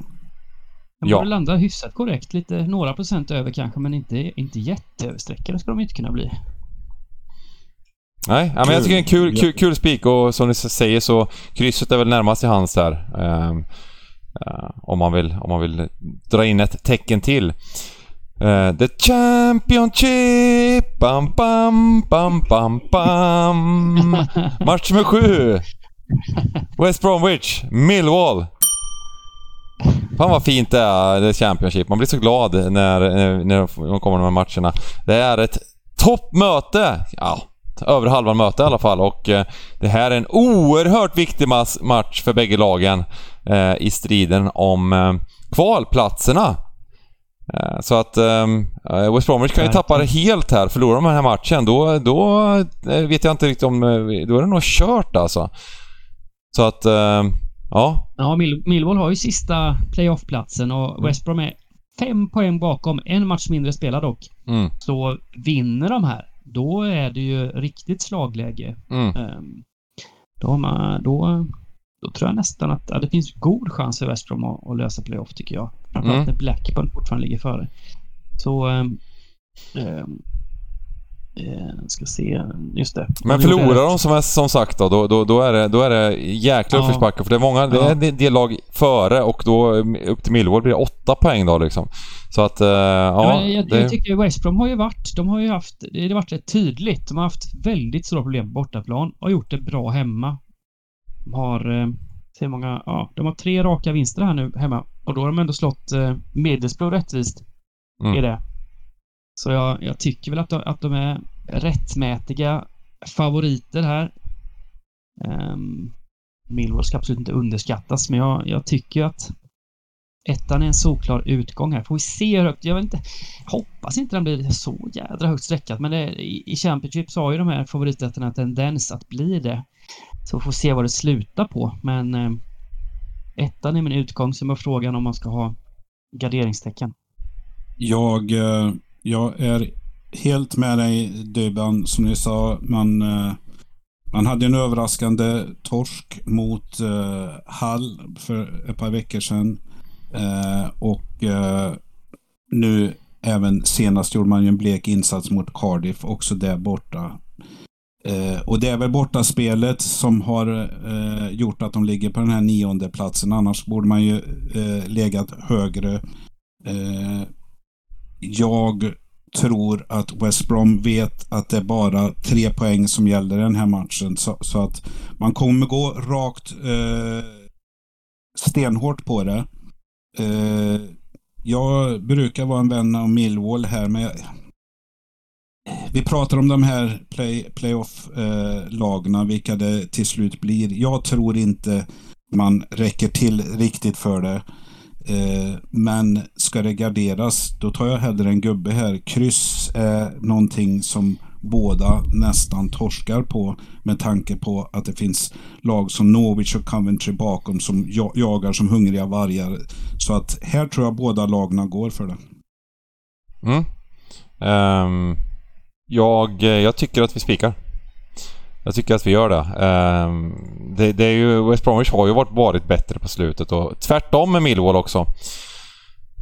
De Ja. borde landa hyfsat korrekt, lite några procent över kanske, men inte, inte jätteöverstreckade ska de inte kunna bli. Nej, ja, men jag tycker det är en kul, kul, kul spik och som ni säger så krysset är väl närmast till hands. Ehm, eh, om, man vill, om man vill dra in ett tecken till. Eh, the Championship! Bam, bam, bam, bam, bam. [LAUGHS] Match nummer sju. West Bromwich, Millwall. Fan vad fint det är, det Championship. Man blir så glad när, när, när de kommer de här matcherna. Det är ett toppmöte! Ja, över halvan möte i alla fall och eh, det här är en oerhört viktig match för bägge lagen eh, i striden om eh, kvalplatserna. Så att West Bromwich kan ju tappa det helt här. Förlorar de den här matchen då, då vet jag inte riktigt om... Då är det nog kört alltså. Så att, ja. Ja, Mill Millwall har ju sista playoff-platsen och West Brom är fem poäng bakom, en match mindre spelad dock. Mm, Så vinner de här, då är det ju riktigt slagläge. mm. Ehm, Då, man, då, då tror jag nästan att ja, det finns god chans för West Brom att, att lösa playoff tycker jag. Framförallt Mm. när Blackburn fortfarande ligger före. Så... Um, um, ska se, just det. Men De förlorar de som, är, som sagt då, då, då, då är det, då är det jäkla Ja. uppförsbacke. För det är många, det Ja. är en del lag före och då upp till Millwall blir det åtta poäng då liksom. Så att, eh, ja. men jag, det- jag tycker West Brom har ju varit, de har ju haft, det har varit rätt tydligt. De har haft väldigt stora problem på bortaplan och gjort det bra hemma. De har, eh, många, ja, de har tre raka vinster här nu hemma. Och då har de ändå slått eh, Middlesbrough rättvist. Mm. Är det. Så jag, jag tycker väl att de, att de är rättmätiga favoriter här. Um, Millwall ska absolut inte underskattas, men jag, jag tycker att ettan är en solklar utgång här. Får vi se hur högt, jag vet inte, hoppas inte den blir så jädra högt sträckat, men det, i, i Championship så har ju de här favoritettorna en tendens att bli det. Så vi får se vad det slutar på, men eh, ettan är min utgång, sen var frågan om man ska ha garderingstecken. Jag, eh, jag är helt med dig Dybban. Som ni sa, man, eh, man hade en överraskande torsk mot eh, Hall för ett par veckor sedan. Eh, och eh, nu även senast gjorde man ju en blek insats mot Cardiff, också där borta. Eh, och det är väl bortaspelet som har eh, gjort att de ligger på den här nionde platsen. Annars borde man ju eh, legat högre. Eh, jag tror att West Brom vet att det är bara tre poäng som gäller i den här matchen. Så, så att man kommer gå rakt eh, stenhårt på det. Eh, jag brukar vara en vän av Millwall här, men jag, vi pratar om de här play, playoff-lagna, eh, vilka det till slut blir. Jag tror inte man räcker till riktigt för det. Eh, men ska det garderas, då tar jag hellre en gubbe här. Kryss är någonting som båda nästan torskar på med tanke på att det finns lag som Norwich och Coventry bakom som jagar som hungriga vargar. Så att här tror jag båda lagna går för det. Mm. Um, jag, jag tycker att vi spikar. Jag tycker att vi gör det. Ehm, det, det är ju, West Bromwich har ju varit, varit bättre på slutet och tvärtom med Millwall också.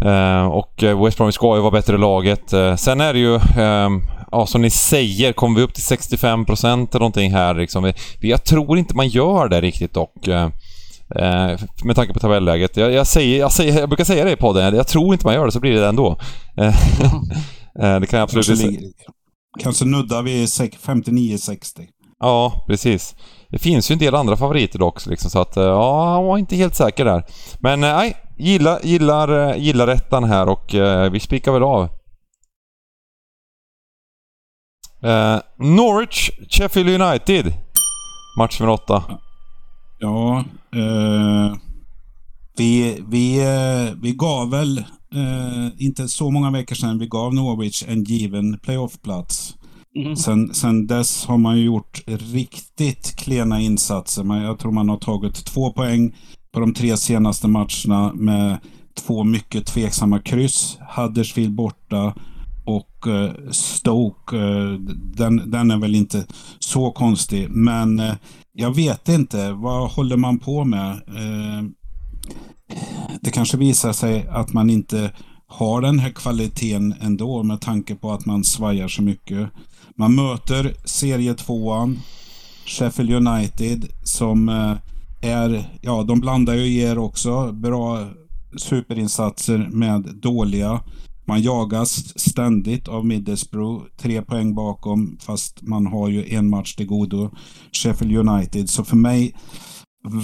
Ehm, och West Bromwich ska ju vara bättre i laget. Eh, sen är det ju, ehm, ja som ni säger, kommer vi upp till 65% eller någonting här liksom. Jag tror inte man gör det riktigt dock. Eh, eh, med tanke på tabelläget. Jag, jag, säger, jag, säger, jag brukar säga det i podden, jag tror inte man gör det så blir det ändå. Eh, [LAUGHS] eh, det kan jag absolut Kanske, inte kanske nuddar vi sek- 59-60. Ja, precis. Det finns ju en del andra favoriter dock liksom, så att eh, ja, han var inte helt säker där. Men eh, nej, gillar, gillar, gillar ettan här och eh, vi spikar väl av. Eh, Norwich, Sheffield United. Match nummer åtta. Ja, eh, vi, vi, eh, vi gav väl, eh, inte så många veckor sedan, vi gav Norwich en given playoffplats. Mm. Sen, sen dess har man ju gjort riktigt klena insatser. Men jag tror man har tagit två poäng på de tre senaste matcherna med två mycket tveksamma kryss. Huddersfield borta och eh, Stoke. Eh, den, den är väl inte så konstig. Men eh, jag vet inte. Vad håller man på med? Eh, det kanske visar sig att man inte har den här kvaliteten ändå med tanke på att man svajar så mycket. Man möter serietvåan Sheffield United som eh, är, ja de blandar ju i er också. Bra superinsatser med dåliga. Man jagas ständigt av Middlesbrough. Tre poäng bakom fast man har ju en match till godo. Sheffield United. Så för mig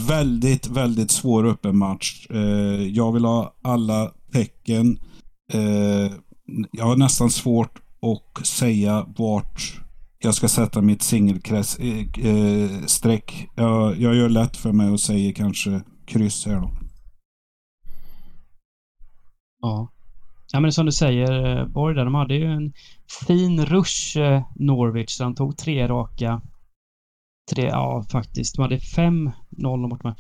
väldigt, väldigt svår öppen match. Eh, jag vill ha alla tecken. Eh, jag har nästan svårt och säga vart jag ska sätta mitt singelstreck. Eh, eh, jag, jag gör lätt för mig och säger kanske kryss här då. Ja. Ja men som du säger eh, Borg där, de hade ju en fin rush Norwich. De tog tre raka. Tre, ja faktiskt. De hade 5-0 mot mig.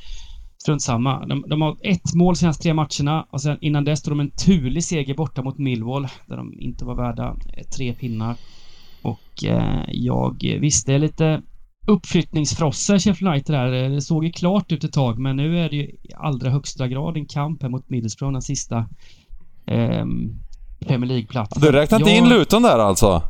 Strunt samma. De, de har ett mål senaste tre matcherna och sen innan dess tog de en turlig seger borta mot Millwall där de inte var värda eh, tre pinnar. Och eh, jag visste lite uppflyttningsfrossa i Sheffield United där. Det såg ju klart ut ett tag men nu är det ju i allra högsta grad en kamp här mot Middlesbrough den sista ehm, Premier League-platsen. Du räknar inte Jag- in Luton där alltså?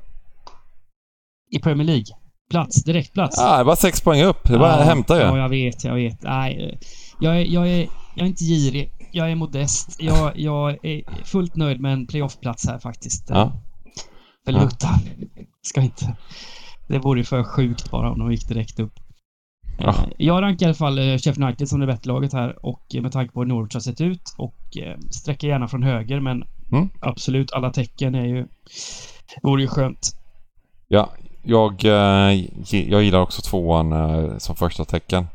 I Premier League. Plats, direktplats. Ja, det är bara sex poäng upp. Det bara att hämta ju. Ja, jag vet, jag vet. Nej, jag är, jag är, jag är inte girig. jag är modest. Jag, jag är fullt nöjd med en playoffplats här faktiskt. Ja. För Ja. Luton. Ska inte... Det vore för sjukt bara om de gick direkt upp. Ja. Eh, Jag rankar i alla fall eh, Sheffield United som det bättre laget här och eh, med tanke på hur Norwich har sett ut och sträcker gärna från höger men Mm. absolut alla tecken är ju... Vore ju skönt. Ja, jag, jag gillar också tvåan som första tecken.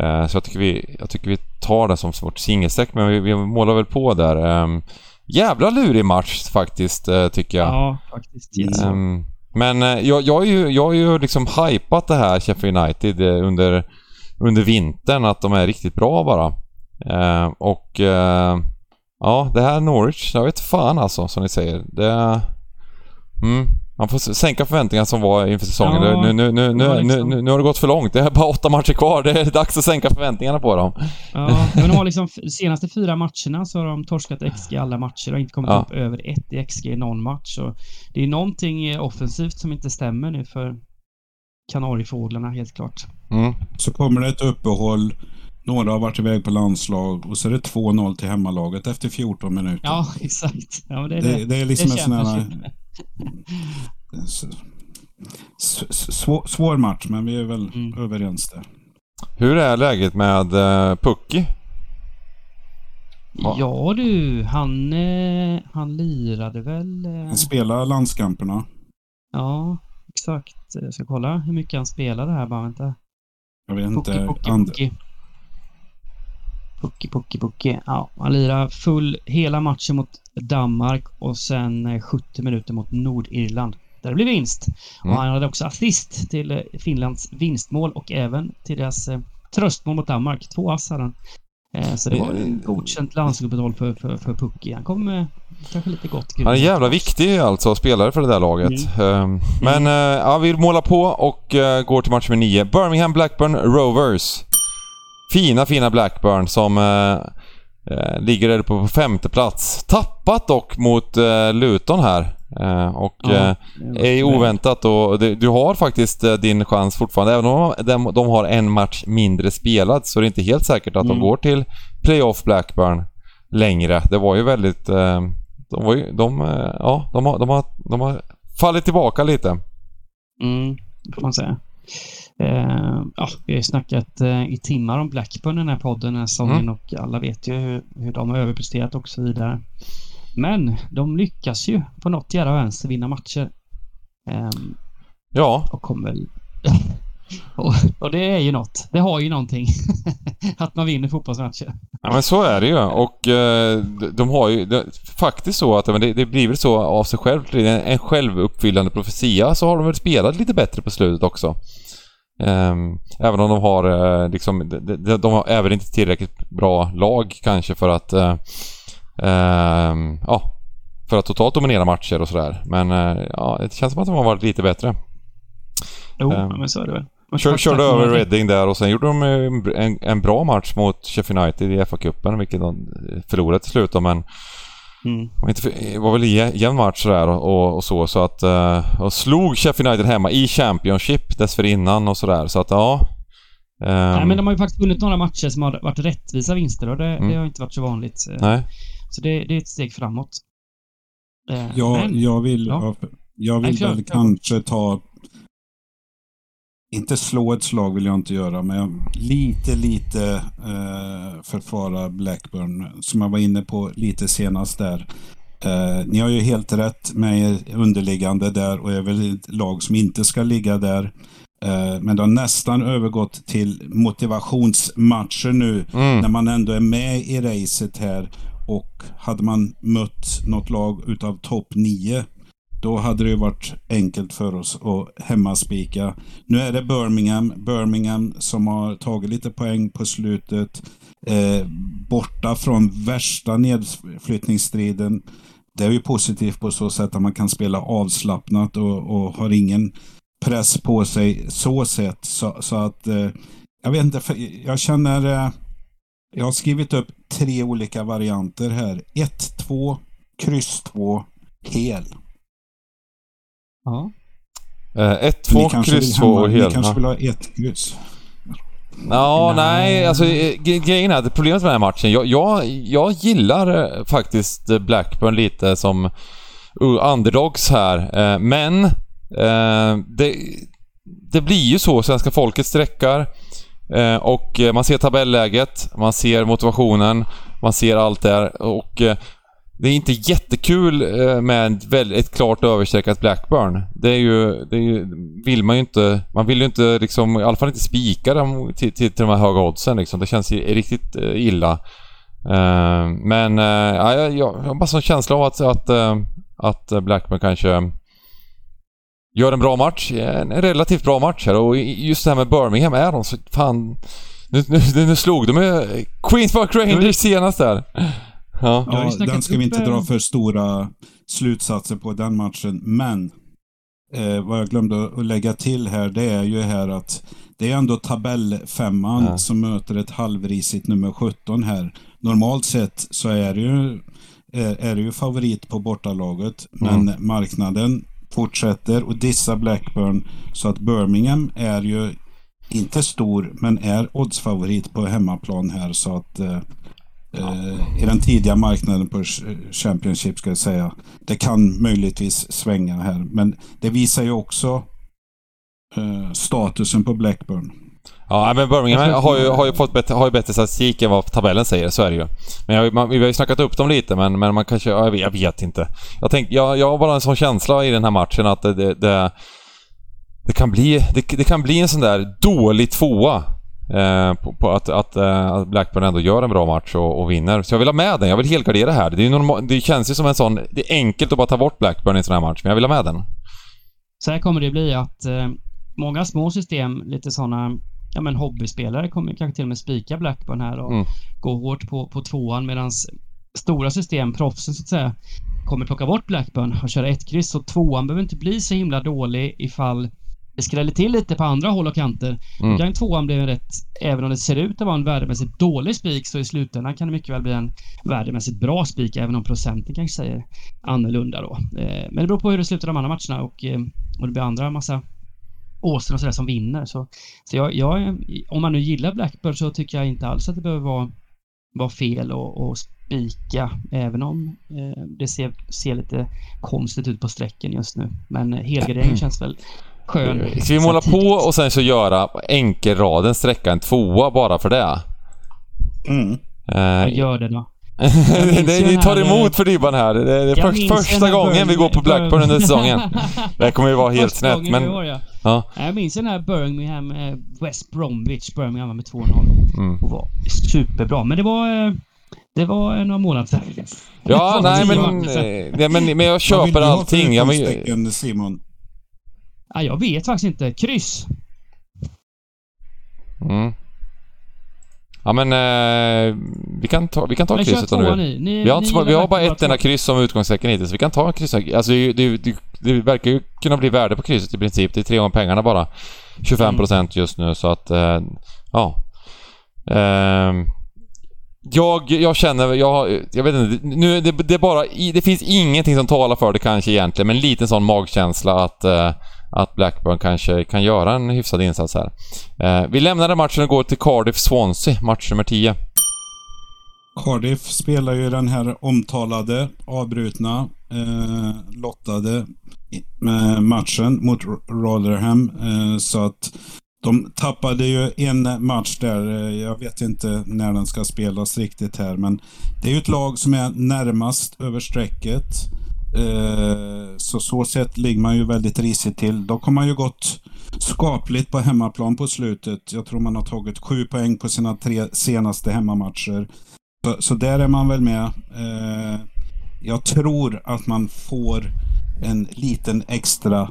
Eh, så jag tycker, vi, jag tycker vi tar det som vårt singelstreck, men vi, vi målar väl på där. Um, jävla lurig match faktiskt, eh, tycker jag. Ja, faktiskt. Yes. Ehm, men eh, jag, jag, har ju, jag har ju liksom hypat det här Sheffield United eh, under, under vintern, att de är riktigt bra bara. Ehm, och eh, ja, det här Norwich, jag vet fan alltså, som ni säger. Det... Mm, man får sänka förväntningarna som var inför säsongen. Ja, nu, nu, nu, nu, liksom- nu, nu har det gått för långt. Det är bara åtta matcher kvar. Det är dags att sänka förväntningarna på dem. Ja, men de har liksom senaste fyra matcherna så har de torskat XG i alla matcher och inte kommit Ja. upp över ett i XG i någon match. Så det är någonting eh, offensivt som inte stämmer nu för Kanariefåglarna helt klart. Mm. Så kommer det ett uppehåll. Några har varit iväg på landslag och så är det 2-0 till hemmalaget efter 14 minuter. Ja, [LAUGHS] exakt. Ja, det är det, det. det är liksom det en sån här... Svår, svår match, men vi är väl Mm. överens där. Hur är läget med uh, Pucky? Ja. Ja du, han, eh, han lirade väl... Eh, Han spelar landskamperna. ja, exakt. Jag ska kolla hur mycket han spelade här bara, vänta. Jag vet Pucki, inte. pucki, And, pucki. Pucki, pucki, pucki. Ja, han lirade full hela matchen mot Danmark och sen eh, 70 minuter mot Nordirland. Där det blev vinst. Mm. Och han hade också assist till eh, Finlands vinstmål och även till deras eh, tröstmål mot Danmark. Två ass hade han. Eh, så det var en godkänt landslagsuppehåll för, för, för Pucki. Han kom eh, kanske lite gott gul. Han är jävla viktig alltså, spelare för det där laget. Ehm, Men eh, ja, vi målar på och eh, går till match nummer 9. Birmingham Blackburn Rovers. Fina, fina Blackburn som eh, eh, ligger där på femte plats. Tappat dock mot eh, Luton här. Eh, och Ja, eh, är oväntat och du har faktiskt eh, din chans fortfarande. Även om de, de har en match mindre spelad så är det inte helt säkert att de Mm. går till Playoff Blackburn längre. Det var ju väldigt... Eh, de var ju... De, eh, ja, de har, de, har, de har fallit tillbaka lite. Mm, det får man säga. Eh, ja, vi har ju snackat eh, i timmar om Blackburn i den här podden den här säsongen Mm. och alla vet ju hur, hur de har överpresterat och så vidare. Men de lyckas ju på något jävla vänster vinna matcher. Ehm, Ja, och kommer [LAUGHS] och, och det är ju något. Det har ju någonting. [LAUGHS] att man vinner fotbollsmatcher. ja men så är det ju. Och eh, de, har ju... Det, faktiskt så att det, det blir väl så av sig självt. En, en självuppfyllande profetia så har de väl spelat lite bättre på slutet också. Ehm, även om de har eh, liksom, de, de, har även inte tillräckligt bra lag kanske för att eh, ehm, ja, för att totalt dominera matcher och sådär. Men eh, ja, det känns som att de har varit lite bättre. Jo, Ehm, men så är det väl. Kör, körde över. Reading där och sen gjorde de en, en, en bra match mot Sheffield United i FA-cupen, vilket de förlorade till slut men Mm. det var väl jä- jämn match sådär och, och, så, så att... eh, Och slog Sheffield United hemma i Championship dessförinnan och sådär, så att ja... ehm, Nej, men de har ju faktiskt vunnit några matcher som har varit rättvisa vinster och det, Mm. det har inte varit så vanligt. Eh, Nej. Så det, det är ett steg framåt. Eh, Ja, men, jag vill, Ja. jag Nej, vill kör. kanske ta... Inte slå ett slag vill jag inte göra, men lite, lite eh, förfara Blackburn, som jag var inne på lite senast där. Eh, ni har ju helt rätt med er underliggande där och är väl ett lag som inte ska ligga där. Eh, men det har nästan övergått till motivationsmatcher nu Mm. när man ändå är med i racet här. Och hade man mött något lag utav topp 9 då hade det ju varit enkelt för oss att hemmaspika. Nu är det Birmingham. Birmingham som har tagit lite poäng på slutet. Eh, borta från värsta nedflyttningsstriden. Det är ju positivt på så sätt att man kan spela avslappnat och, och har ingen press på sig så sätt. Så, så att eh, jag vet inte, för jag känner eh, jag har skrivit upp tre olika varianter här. 1, 2, kryss 2, hel ja. Eh, ett, Ni två, kanske kryss, två och Ni hel. kanske Ja. vill ha ett kryss. Ja, nej, Nej. alltså eh, gre- grejen är att problemet med den här matchen, jag, jag, jag gillar eh, faktiskt Blackburn lite som uh, underdogs här, men det, det blir ju så, svenska folket sträckar och man ser tabelläget, man ser motivationen, man ser allt där och det är inte jättekul eh, med ett, klart överstreckat Blackburn. Det är ju, det är ju, vill man ju inte, man vill ju inte liksom, i alla fall inte spika dem till, till, till de här höga oddsen liksom. Det känns ju riktigt eh, illa. Eh, men ja, jag, jag har bara sån känsla av att, att, att Blackburn kanske gör en bra match. En relativt bra match här och just det här med Birmingham är de så fan... Nu, nu, nu slog de ju Queens Park Rangers senast där. Ja. Ja, den ska vi inte dra för stora slutsatser på den matchen. Men eh, vad jag glömde att lägga till här, det är ju här att det är ändå tabellfemman Ja. som möter ett halvrisigt nummer 17 här. Normalt sett så är det ju, eh, är det ju favorit på bortalaget, men marknaden fortsätter och dissa Blackburn så att Birmingham är ju inte stor, men är oddsfavorit på hemmaplan här så att eh, eh, i den tidiga marknaden på Ch- Championship ska jag säga. Det kan möjligtvis svänga här, men det visar ju också eh, statusen på Blackburn. Ja, men Birmingham har ju, har ju fått bättre, har ju bättre statistik än vad tabellen säger, så är det ju. Men jag, man, vi har ju snackat upp dem lite, men, men man kanske... ja, Jag vet, jag vet inte. Jag, tänk, jag, jag har bara en sån känsla i den här matchen att det, det, det, det, kan, bli, det, det kan bli en sån där dålig tvåa. Eh, på, på att, att, eh, att Blackburn ändå gör en bra match och, och vinner. Så jag vill ha med den. Jag vill helgardera här. Det, är normal, det känns ju som en sån... Det är enkelt att bara ta bort Blackburn i en sån här match, men jag vill ha med den. Så här kommer det bli att eh, många små system, lite sådana ja, men hobbyspelare kommer kanske till och med spika Blackburn här och Mm. gå hårt på, på tvåan medan stora system, proffsen så att säga, kommer plocka bort Blackburn och köra ett kryss. Så tvåan behöver inte bli så himla dålig ifall det skräller till lite på andra håll och kanter. Mm. Kan tvåan bli en rätt, även om det ser ut att vara en värdemässigt dålig spik, så i slutändan kan det mycket väl bli en värdemässigt bra spik, även om procenten kanske säger annorlunda då. Eh, Men det beror på hur det slutar de andra matcherna och, eh, och det blir andra massa åsnor och sådär som vinner. Så, så jag, jag, om man nu gillar Blackburn så tycker jag inte alls att det behöver vara, vara fel att att spika, även om eh, det ser, ser lite konstigt ut på strecken just nu. Men helgarderingen känns väl skön. Ska vi måla på och sen så göra enkelraden sträcka en tvåa bara för det? Mm. Eh, gör det då. [LAUGHS] ni tar emot för Dybban här. Det är först, första gången vi går på Blackburn under säsongen. Det kommer ju vara helt snett, men... år, ja. Ja. Jag minns den här Birmingham, eh, West Bromwich, Birmingham med 2-0 Mm. och var superbra. Men det var, eh, det var några månader sedan. Ja, nej men, eh, nej, men, men jag Vad vill köper du ha för allting. Utgångstecken, Simon? Ja, jag vet faktiskt inte. Kryss. mm. ja, men eh, vi kan ta, vi kan ta Men krysset om du vill. ni. ni Vi har, inte, vi har bara ett enda kryss som utgångstecken hittills. Vi kan ta krysset. Alltså det, det, det, det verkar ju kunna bli värde på krysset i princip. Det är tre gånger pengarna bara. 25% just nu så att, eh, ja. Ehm, jag, jag känner, jag, jag vet inte, nu, det, det är bara, det finns ingenting som talar för det kanske egentligen, men en liten sån magkänsla att, eh, att Blackburn kanske kan göra en hyfsad insats här. Eh, vi lämnar den matchen och går till Cardiff-Swansea, match nummer 10. Cardiff spelar ju den här omtalade, avbrutna, eh, lottade eh, matchen mot Rotherham. Eh, så att de tappade ju en match där. Eh, jag vet inte när den ska spelas riktigt här, men det är ju ett lag som är närmast över strecket. Eh, så så sätt ligger man ju väldigt risigt till. Dock har man ju gått skapligt på hemmaplan på slutet. Jag tror man har tagit sju poäng på sina tre senaste hemmamatcher. Så, så där är man väl med. Eh, jag tror att man får en liten extra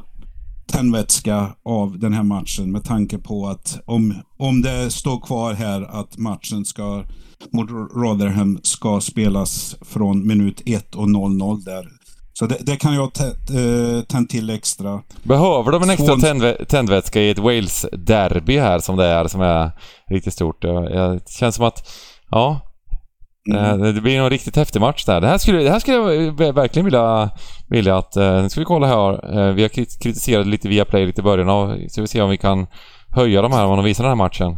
tändvätska av den här matchen med tanke på att om, om det står kvar här att matchen ska mot Rotherham ska spelas från minut 1 och 0-0 där. Så det, det kan jag eh, tänd till extra. Behöver de en extra tändvä- tändvätska i ett Wales-derby här som det är, som är riktigt stort? Det känns som att, ja, Mm. eh, det blir nog en riktigt häftig match där. Det här skulle, det här skulle jag ver- verkligen vilja, vilja att, eh, nu ska vi kolla här. Vi har krit- kritiserat lite via play lite i början av, så vi se om vi kan höja de här om de visar den här matchen. [LAUGHS]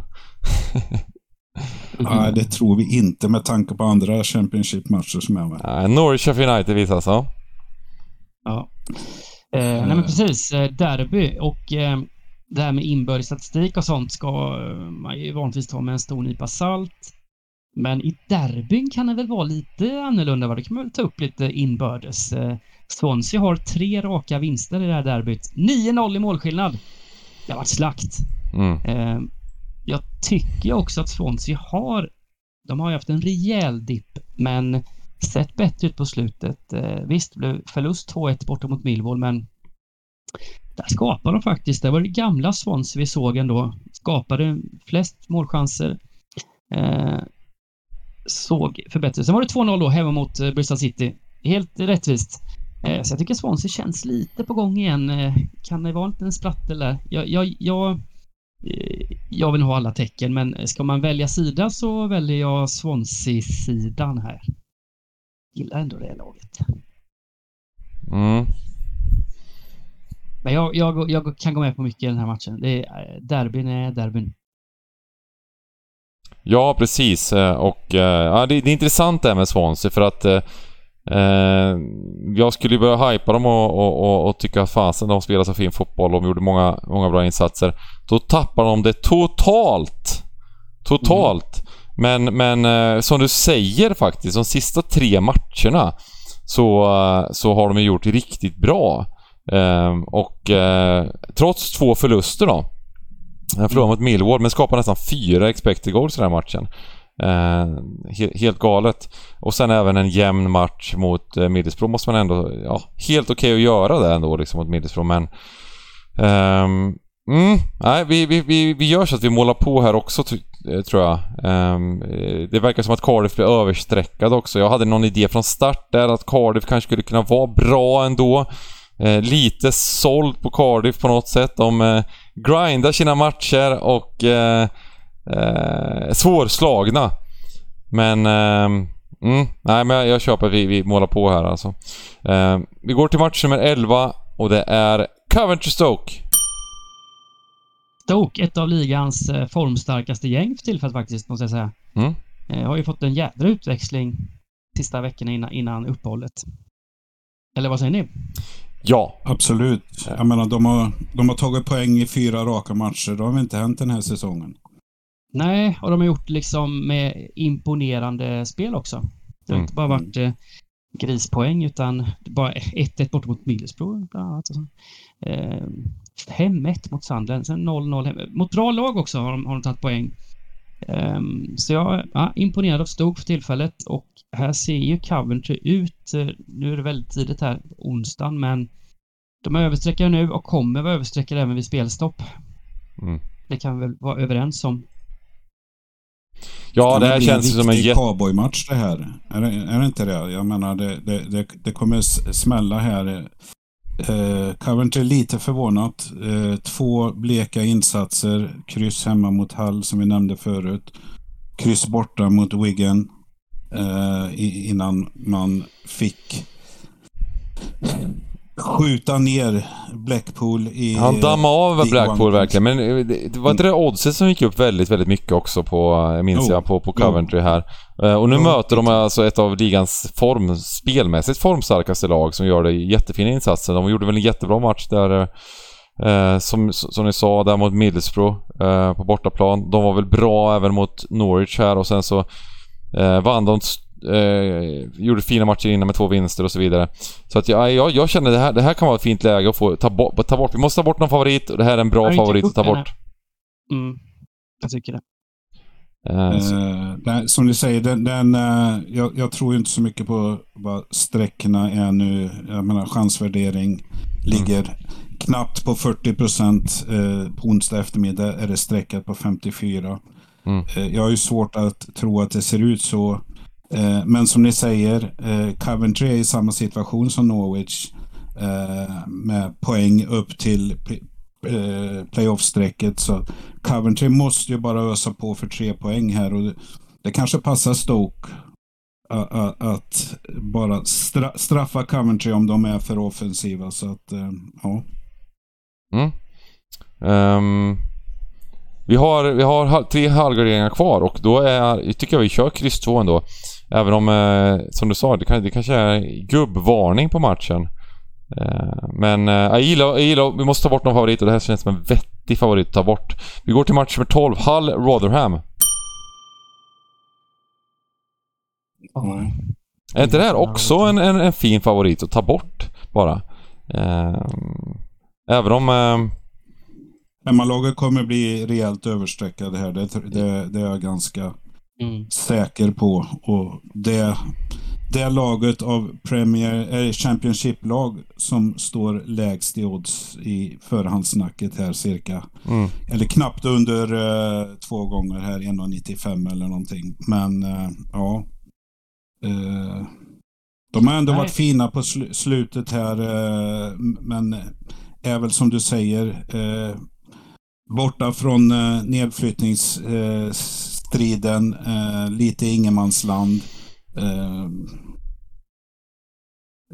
Nej, det tror vi inte med tanke på andra Championship-matcher som är med. Norwich Sheffield United visar alltså. Ja. Eh, nej men precis. Eh, derby och eh, det här med inbördes statistik och sånt ska eh, man ju vanligtvis ta med en stor nypa salt. Men i derbyn kan det väl vara lite annorlunda. Va? Det kan man väl ta upp lite inbördes. Eh, Swansea har tre raka vinster i det här derbyt. 9-0 i målskillnad. Det har varit slakt. Mm. Eh, jag tycker också att Swansea har... De har ju haft en rejäl dipp, men sett bättre ut på slutet. Eh, visst, det blev förlust 2-1 borta mot Millwall, men där skapade de faktiskt. Det var det gamla Swansea vi såg ändå. Skapade flest målchanser. Eh, såg förbättring. Sen var det 2-0 då hemma mot eh, Bristol City. Helt rättvist. Eh, så jag tycker Swansea känns lite på gång igen. Eh, kan det vara en liten sprattel där? Jag, jag, jag, eh, jag vill ha alla tecken, men ska man välja sida så väljer jag Swansea-sidan här. Gillar ändå det laget. Mm. Men jag, jag, jag kan gå med på mycket i den här matchen. Det är, eh, derbyn är derbyn. Ja, precis. Eh, Och eh, ja, det, är intressant det här med Swansea för att eh, jag skulle börja hypa dem och, och, och, och tycka att fasen de spelar så fin fotboll och de gjorde många, många bra insatser. Då tappar de det totalt. Totalt. Men, men eh, som du säger faktiskt, de sista tre matcherna så, eh, så har de gjort det riktigt bra. Ehm, och eh, trots två förluster då. Han förlorade mot Millwall men skapade nästan fyra expected goals i den här matchen. Eh, helt galet. Och sen även en jämn match mot eh, Middlesbrough måste man ändå... Ja, helt okej att göra det ändå liksom mot Middlesbrough men... ehm, mm, nej, vi, vi, vi, vi gör så att vi målar på här också Eh, tror jag. Ehm, eh, det verkar som att Cardiff blir överstreckad också. Jag hade någon idé från start där att Cardiff kanske skulle kunna vara bra ändå. Eh, lite såld på Cardiff på något sätt. De eh, grindar sina matcher och eh, eh, svårslagna. Men... Eh, mm, nej, men jag, jag köper vi, vi målar på här alltså. Eh, vi går till match nummer 11 och det är Coventry Stoke. Stoke, ett av ligans eh, formstarkaste gäng för tillfället faktiskt, måste jag säga. Mm. Eh, har ju fått en jädra utväxling sista veckorna innan, innan uppehållet. Eller vad säger ni? Ja. Absolut. Jag menar, de har, de har tagit poäng i fyra raka matcher. Det har väl inte hänt den här säsongen. Nej, och de har gjort liksom med imponerande spel också. Det har Mm. inte bara varit eh, grispoäng utan bara 1-1 bort mot Middlesbrough bland annat. och så. Eh, 5-1 mot Sunderland, sen 0-0 hemma. Mot bra lag också har de, har de tagit poäng. Ehm, så jag är ja, imponerad av Stoke för tillfället och här ser ju Coventry ut, eh, nu är det väldigt tidigt här, onsdagen, men de är överstreckade nu och kommer vara överstreckade även vid spelstopp. Mm. Det kan vi väl vara överens om. Ja, det här känns som en riktig jätte... cowboymatch det här. Är det, är det inte det? Jag menar, det, det, det, det kommer smälla här. Eh, Coventry lite förvånat. Eh, två bleka insatser. Kryss hemma mot Hull som vi nämnde förut. Kryss borta mot Wigan. Eh, innan man fick skjuta ner Blackpool i... Han dammade av Blackpool verkligen, men eh, det, var inte det oddset som gick upp väldigt, väldigt mycket också på, eh, minns jag, på, på Coventry här. Eh, Och nu möter de alltså ett av ligans form, spelmässigt formstarkaste lag som gör det jättefina insatser. De gjorde väl en jättebra match där, eh, som, som ni sa, där mot Middlesbrough eh, på bortaplan. De var väl bra även mot Norwich här och sen så eh, vann de eh, gjorde fina matcher innan med två vinster och så vidare. Så att jag, jag, jag känner det här, det här kan vara ett fint läge att få ta, bort, ta bort. Vi måste ta bort någon favorit och det här är en bra favorit att ta bort. Mm, jag tycker det. Eh, så- Eh, den, som ni säger, den, den, eh, jag, jag tror ju inte så mycket på vad sträckorna är nu. Jag menar chansvärdering ligger knappt på 40 procent. Eh, på onsdag eftermiddag är det sträckat på 54. Mm. Eh, jag har ju svårt att tro att det ser ut så. Eh, men som ni säger, eh, Coventry är i samma situation som Norwich. Eh, med poäng upp till playoff-strecket. Så Coventry måste ju bara ösa på för tre poäng här. Och det, kanske passar Stoke att bara straffa Coventry om de är för offensiva. Så att, ja. Mm. Um, Vi har, vi har tre halvgarderingar kvar och då är, tycker jag vi kör kryss 2 ändå. Även om, eh, som du sa, det, kan, det kanske är gubbvarning på matchen. Eh, men eh, jag, gillar, jag gillar, vi måste ta bort någon favorit och det här känns som en vettig favorit att ta bort. Vi går till match nummer 12, Hull Rotherham. Mm. Är inte det här också en, en, en fin favorit att ta bort bara? Eh, även om... Eh, Hemmalaget kommer bli rejält överstreckade här. Det, det, det är jag ganska Mm. säker på. Och det, det laget av Premier, eh, Championship-lag som står lägst i odds i förhandssnacket här cirka. mm, Eller knappt under eh, två gånger här, 1,95 eller någonting. Men eh, ja. Eh, de har ändå Nej. varit fina på sl- slutet här. Men är väl som du säger borta från eh, nedflyttningsstriden. Eh, striden, eh, lite ingenmansland. Eh,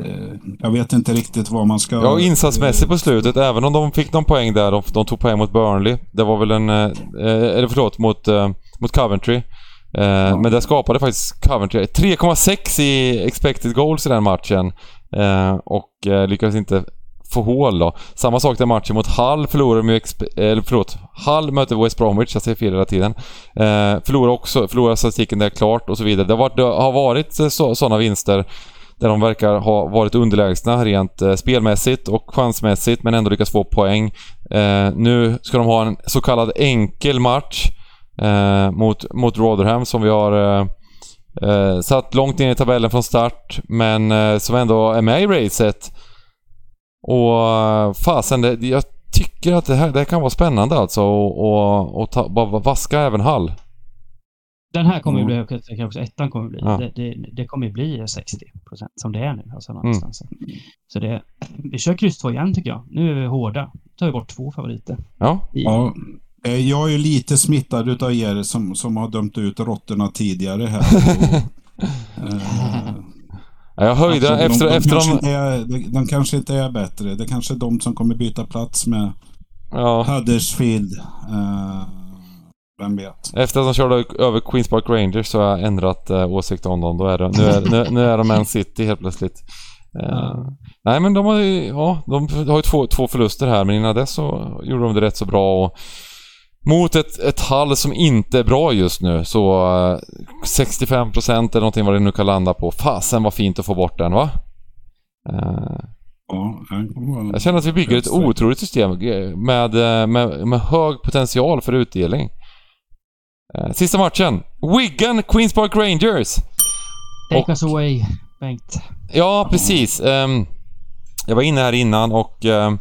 eh, jag vet inte riktigt vad man ska... ja, insatsmässigt på slutet, även om de fick någon poäng där, de, de tog poäng mot Burnley. Det var väl en... Eh, eh, eller förlåt, mot, mot Coventry. Eh, Men där skapade faktiskt Coventry 3,6 i expected goals i den matchen. Och lyckades inte få hål då. Samma sak där matchen mot Hull förlorade de ju... Eller förlåt. Hull mötte West Bromwich, jag säger fel hela tiden. Eh, förlorade också, förlorade statistiken där klart och så vidare. Det har varit, det har varit eh, så, sådana vinster där de verkar ha varit underlägsna rent eh, spelmässigt och chansmässigt men ändå lyckats få poäng. Eh, nu ska de ha en så kallad enkel match eh, mot, mot Rotherham som vi har eh, eh satt långt ner i tabellen från start men eh, som ändå är med i racet. Och eh, fasen, det, jag tycker att det här, det här kan vara spännande alltså och, och, och ta, bara vaska även Hall. Den här kommer ju Mm. bli, tänker också ettan kommer bli, Ja. det, det, det kommer ju bli 60 som det är nu. Alltså Mm. någonstans. Så det, vi kör kryss två igen tycker jag. Nu är vi hårda. tar vi bort två favoriter. Ja, I, Ja, eh, jag är ju lite smittad utav er som, som har dömt ut råttorna tidigare här. [LAUGHS] Och, eh, jag höjde alltså, efter, de, de, efter kanske de... är, de, de kanske inte är bättre. Det kanske är de som kommer byta plats med Ja. Huddersfield. Eh, vem vet? Efter att de körde över Queens Park Rangers så har jag ändrat eh, åsikt om dem. Då är det, nu, är, nu, nu är de Man City helt plötsligt. Eh, Ja. Nej men de har ju, ja, de har ju två, två förluster här men innan dess så gjorde de det rätt så bra och mot ett, ett Hall som inte är bra just nu så eh, 65% eller någonting vad det nu kan landa på. Fasen vad fint att få bort den va? Eh, Ja, jag känner att vi bygger ett otroligt system eh, med, eh, med, med hög potential för utdelning. Eh, Sista matchen. Wigan Queens Park Rangers. Take och- us away, Bengt. Ja, precis. Ehm, jag var inne här innan och ehm,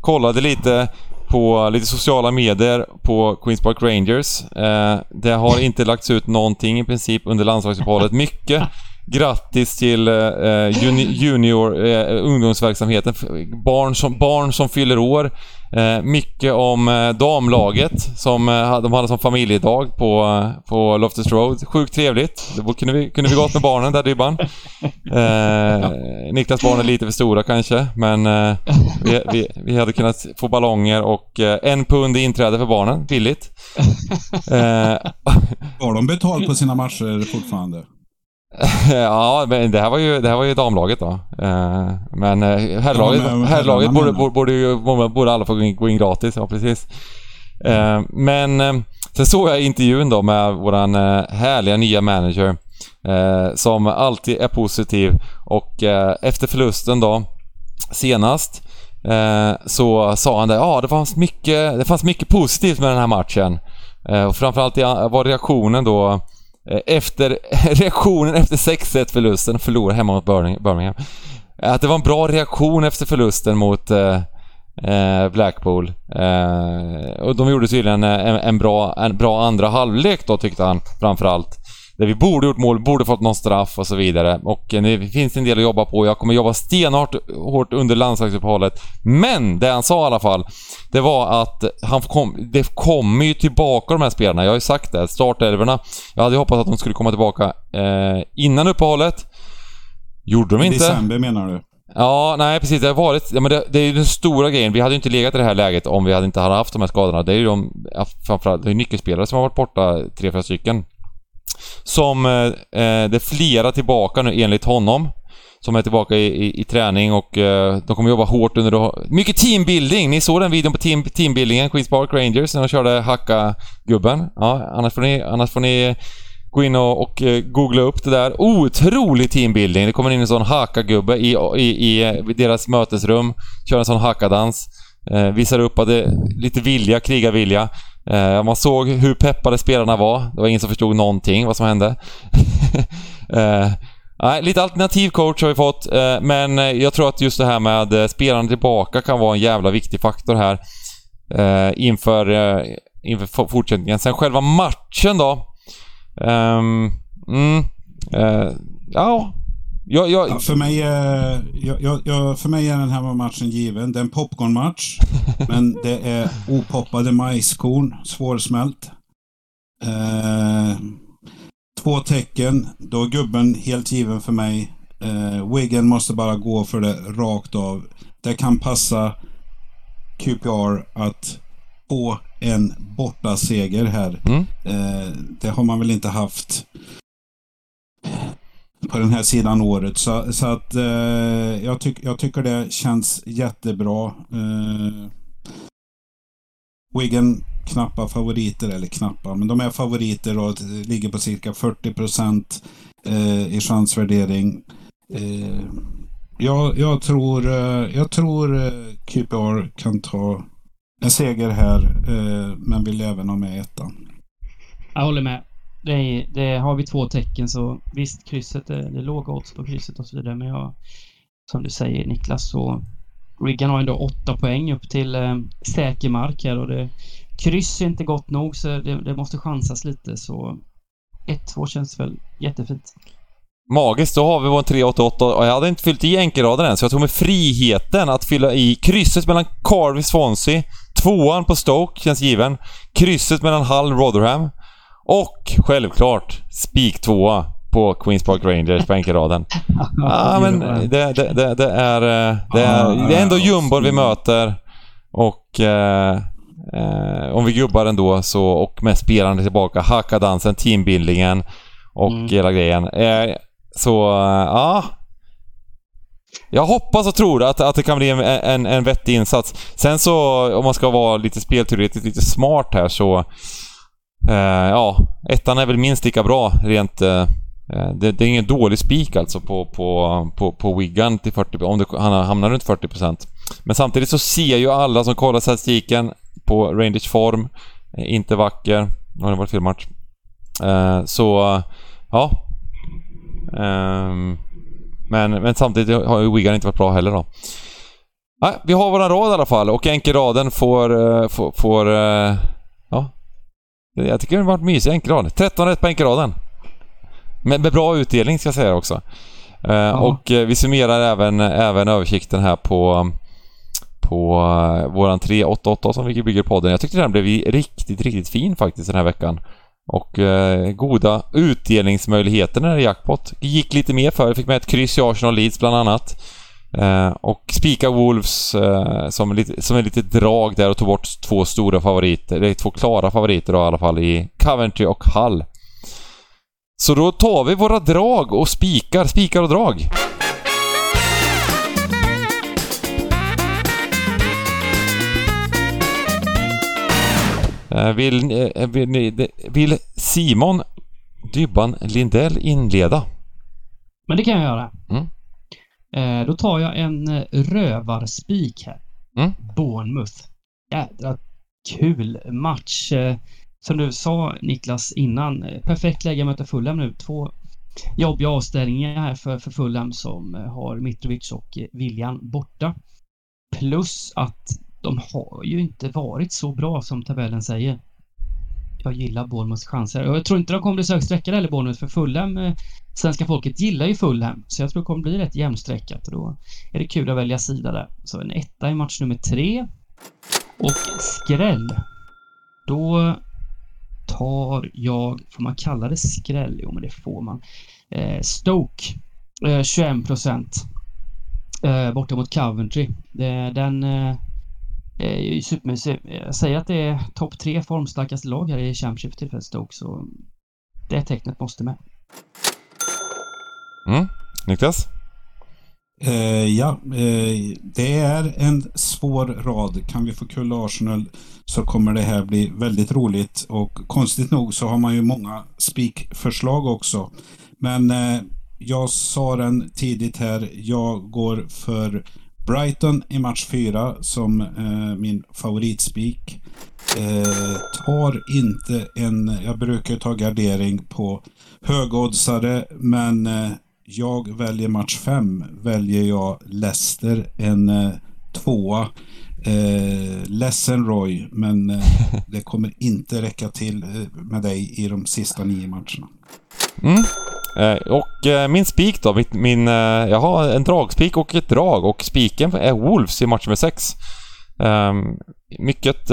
kollade lite på lite sociala medier på Queens Park Rangers. Eh, det har inte lagts ut någonting i princip under landslagsuppehållet. Mycket grattis till eh, juni, junior eh, ungdomsverksamheten. Barn som, barn som fyller år. Eh, mycket om eh, damlaget som eh, de hade som familjedag på, eh, på Loftus Road. Sjukt trevligt. Det kunde vi, kunde vi gått med barnen där Dybban. Eh, Niklas barn är lite för stora kanske, men eh, vi, vi, vi hade kunnat få ballonger och eh, en pund i inträde för barnen, billigt. Eh, Har de betalt på sina matcher fortfarande? [LAUGHS] ja, men det här var ju, det här var ju damlaget då. Eh, men eh, herrlaget, men- herrlaget borde, menar. borde, borde, ju, borde alla få gå in, gratis, ja precis. Eh, men sen såg jag intervjun då med våran härliga nya manager som alltid är positiv och efter förlusten då senast så sa han det, ja det fanns mycket, det fanns mycket positivt med den här matchen. Och framförallt var reaktionen då Eh, efter [LAUGHS] reaktionen efter 6-1 förlusten, förlorade hemma mot Birmingham- eh, Att det var en bra reaktion efter förlusten mot eh, eh, Blackpool. Eh, och de gjorde tydligen eh, en, en, bra, en bra andra halvlek då tyckte han framförallt. Där vi borde gjort mål, borde fått någon straff och så vidare. Och eh, det finns en del att jobba på. Jag kommer jobba stenhårt hårt under landslagsuppehållet. Men det han sa i alla fall, det var att han kom, det kommer ju tillbaka de här spelarna. Jag har ju sagt det, startelverna. Jag hade hoppats att de skulle komma tillbaka eh, innan uppehållet. Gjorde de inte. december menar du? Ja, nej precis. Det har varit... Ja, men det, det är ju den stora grejen. Vi hade ju inte legat i det här läget om vi hade inte hade haft de här skadorna. Det är ju de... Framförallt, det är nyckelspelare som har varit borta, tre, fyra stycken. Som... Eh, eh det är flera tillbaka nu enligt honom. Som är tillbaka i, i, i träning och eh, de kommer jobba hårt under... då- Mycket teambuilding! Ni såg den videon på team, teambuildingen, Queens Park Rangers, när de körde hacka-gubben. Ja, annars får ni... Annars får ni Gå in och, och eh, googla upp det där. Otrolig teambuilding. Det kommer in en sån haka-gubbe i, i, i, eh, deras mötesrum. Kör en sån hakadans. Eh, visar upp att det är lite vilja, krigarvilja. Eh, man såg hur peppade spelarna var. Det var ingen som förstod någonting vad som hände. [LAUGHS] eh, nej, lite alternativ coach har vi fått, eh, men eh, jag tror att just det här med eh, spelarna tillbaka kan vara en jävla viktig faktor här. Eh, inför, eh, inför fortsättningen. Sen själva matchen då. Ehm, mm, eh, ja, jag, jag, Ja, för, mig, är- jag, jag, för mig är den här matchen given. Det är en popcornmatch. [LAUGHS] men det är opoppade majskorn, svårsmält. Eh, två tecken. Då är gubben helt given för mig. Eh, Wigan måste bara gå för det rakt av. Det kan passa QPR att få en borta seger här. Mm. Eh, det har man väl inte haft på den här sidan året. Så, så att eh, jag, tyck, jag tycker det känns jättebra. Eh, Wigan knappa favoriter, eller knappa, men de är favoriter och ligger på cirka 40 procent eh, i chansvärdering. Eh, jag, jag tror, eh, jag tror eh, QPR kan ta en seger här, eh, men vill även ha med ettan. Jag håller med. Det, det har vi två tecken så visst, krysset är, det är låga odds på krysset och så vidare men jag, som du säger Niklas så Riggan har ändå åtta poäng upp till eh, säker mark här och det kryss är inte gott nog så det, det måste chansas lite så 1-2 känns väl jättefint. Magiskt, då har vi vår 388 och jag hade inte fyllt i enkelraden än så jag tog mig friheten att fylla i krysset mellan Carvey Swansea, tvåan på Stoke känns given, krysset mellan Hull Rotherham och självklart spik tvåa på Queens Park Rangers på enkelraden. [LAUGHS] Ja, men det, det, det, det, är, eh, det, är, det är ändå jumbon vi möter och eh, eh, om vi gubbar ändå så och med spelarna tillbaka, hackadansen, teambuildingen och Mm. hela grejen. Eh, så, eh, ja. Jag hoppas och tror att, att det kan bli en, en, en vettig insats. Sen så, om man ska vara lite spelteoretiskt lite smart här så... Eh, ja, ettan är väl minst lika bra rent... Eh, eh, det, det är ingen dålig spik alltså på, på, på, på Wigan till 40 om det, han hamnar runt 40%. Men samtidigt så ser ju alla som kollar statistiken på Rangers form, eh, inte vacker. Nu har det varit fel match. Eh, så, ja. Ehm, men, men samtidigt har ju Wigan inte varit bra heller då. Nej, vi har våran rad i alla fall och enkelraden eh, får... får, får ja. Jag tycker det har varit mysig enkelrad. 13 rätt på enkelraden. Med, med bra utdelning ska jag säga också. Eh, Och eh, vi summerar även, även översikten här på på uh, våran 388 som vi bygger podden. Jag tyckte den blev riktigt, riktigt fin faktiskt den här veckan. Och goda utdelningsmöjligheter när det är jackpot. Gick lite mer för, fick med ett kryss i Arsenal Leeds bland annat. Eh, och spika Wolves eh, som, lite, som är lite drag där och tog bort två stora favoriter, eller två klara favoriter då i alla fall i Coventry och Hull. Så då tar vi våra drag och spikar, spikar och drag. Eh, Vill, eh, vill, ni- vill Simon Dybban Lindell inleda? Men det kan jag göra. Mm. Eh, då tar jag en eh, rövarspik här. Mm. Bournemouth. Jädra kul match. Eh, som du sa Niklas innan, perfekt läge att möta Fulham nu. Två jobbiga avställningar här för, för Fulham som har Mitrovic och William borta. Plus att de har ju inte varit så bra som tabellen säger. Jag gillar Bournemouths chanser och jag tror inte de kommer bli så högt sträckade heller Bournemouth för Fulham Svenska folket gillar ju Fulham så jag tror det kommer bli rätt jämnstreckat och då är det kul att välja sida där. Så en etta i match nummer tre. Och skräll. Då tar jag, får man kalla det skräll? Jo men det får man. Eh, Stoke. Eh, 21 procent. eh, borta mot Coventry. Den eh, är ju supermysig. Jag säger att det är topp tre formstarkaste lag här i Championship tillfället Stoke, så det tecknet måste med. Mm. Niklas? Eh, ja, eh, det är en svår rad. Kan vi få kul Arsenal så kommer det här bli väldigt roligt. Och konstigt nog så har man ju många spikförslag också. Men eh, jag sa den tidigt här. Jag går för Brighton i match 4 som eh, min favoritspik. Eh, tar inte en... Jag brukar ta gardering på högoddsare men eh, jag väljer match 5. Väljer jag Leicester en eh, tvåa. Eh, ledsen Roy, men eh, [LAUGHS] det kommer inte räcka till eh, med dig i de sista nio matcherna. Mm. Eh, och eh, min spik då, min, min, eh, jag har en dragspik och ett drag och spiken är Wolves i match nummer 6. Ehm, mycket,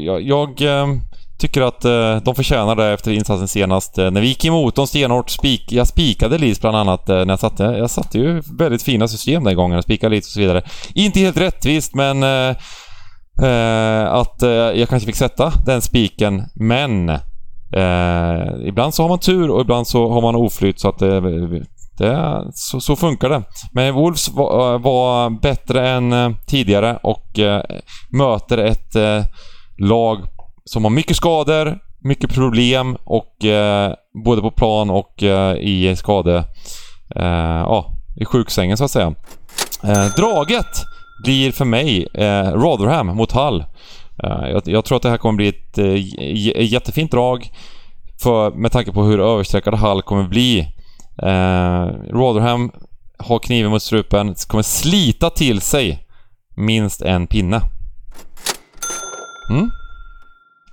jag, jag ehm, tycker att eh, de förtjänar det efter insatsen senast. Eh, när vi gick emot dem stenhårt, spik, jag spikade Leeds bland annat eh, när jag satte, jag satte ju väldigt fina system den gången, spikade Leeds och så vidare. Inte helt rättvist men eh, eh, att jag kanske fick sätta den spiken, men Eh, ibland så har man tur och ibland så har man oflyt så att det, det så, så, funkar det. Men Wolves var, var bättre än tidigare och eh, möter ett eh, lag som har mycket skador, mycket problem och eh, både på plan och eh, i skade... Eh, ja, i sjuksängen så att säga. Eh, draget blir för mig eh, Rotherham mot Hull. Eh, jag, jag, tror att det här kommer bli ett jättefint drag för, med tanke på hur överstreckad Hull kommer bli. Rotherham har kniven mot strupen, kommer slita till sig minst en pinne. Mm.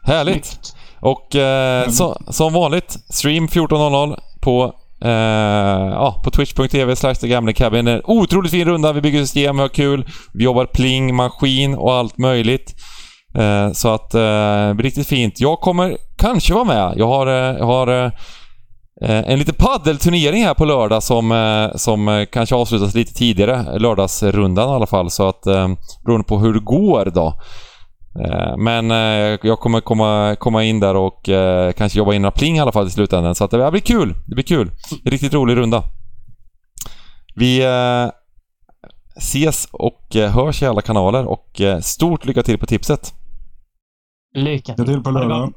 Härligt! Och eh, så, som vanligt, stream 14.00 på, eh, ja, på twitch.tv slash cabin. En otroligt fin runda, vi bygger system, vi har kul, vi jobbar pling, maskin och allt möjligt. Eh, så att, eh, riktigt fint. Jag kommer kanske vara med. Jag har, eh, jag har eh, en liten paddelturnering här på lördag som, eh, som kanske avslutas lite tidigare. Lördagsrundan i alla fall. Så att, beroende på hur det går då. Men jag kommer komma, komma in där och kanske jobba in några pling i alla fall i slutändan. Så att det blir kul. Det blir kul. Riktigt rolig runda. Vi ses och hörs i alla kanaler och stort lycka till på tipset. Lycka till. på lördag.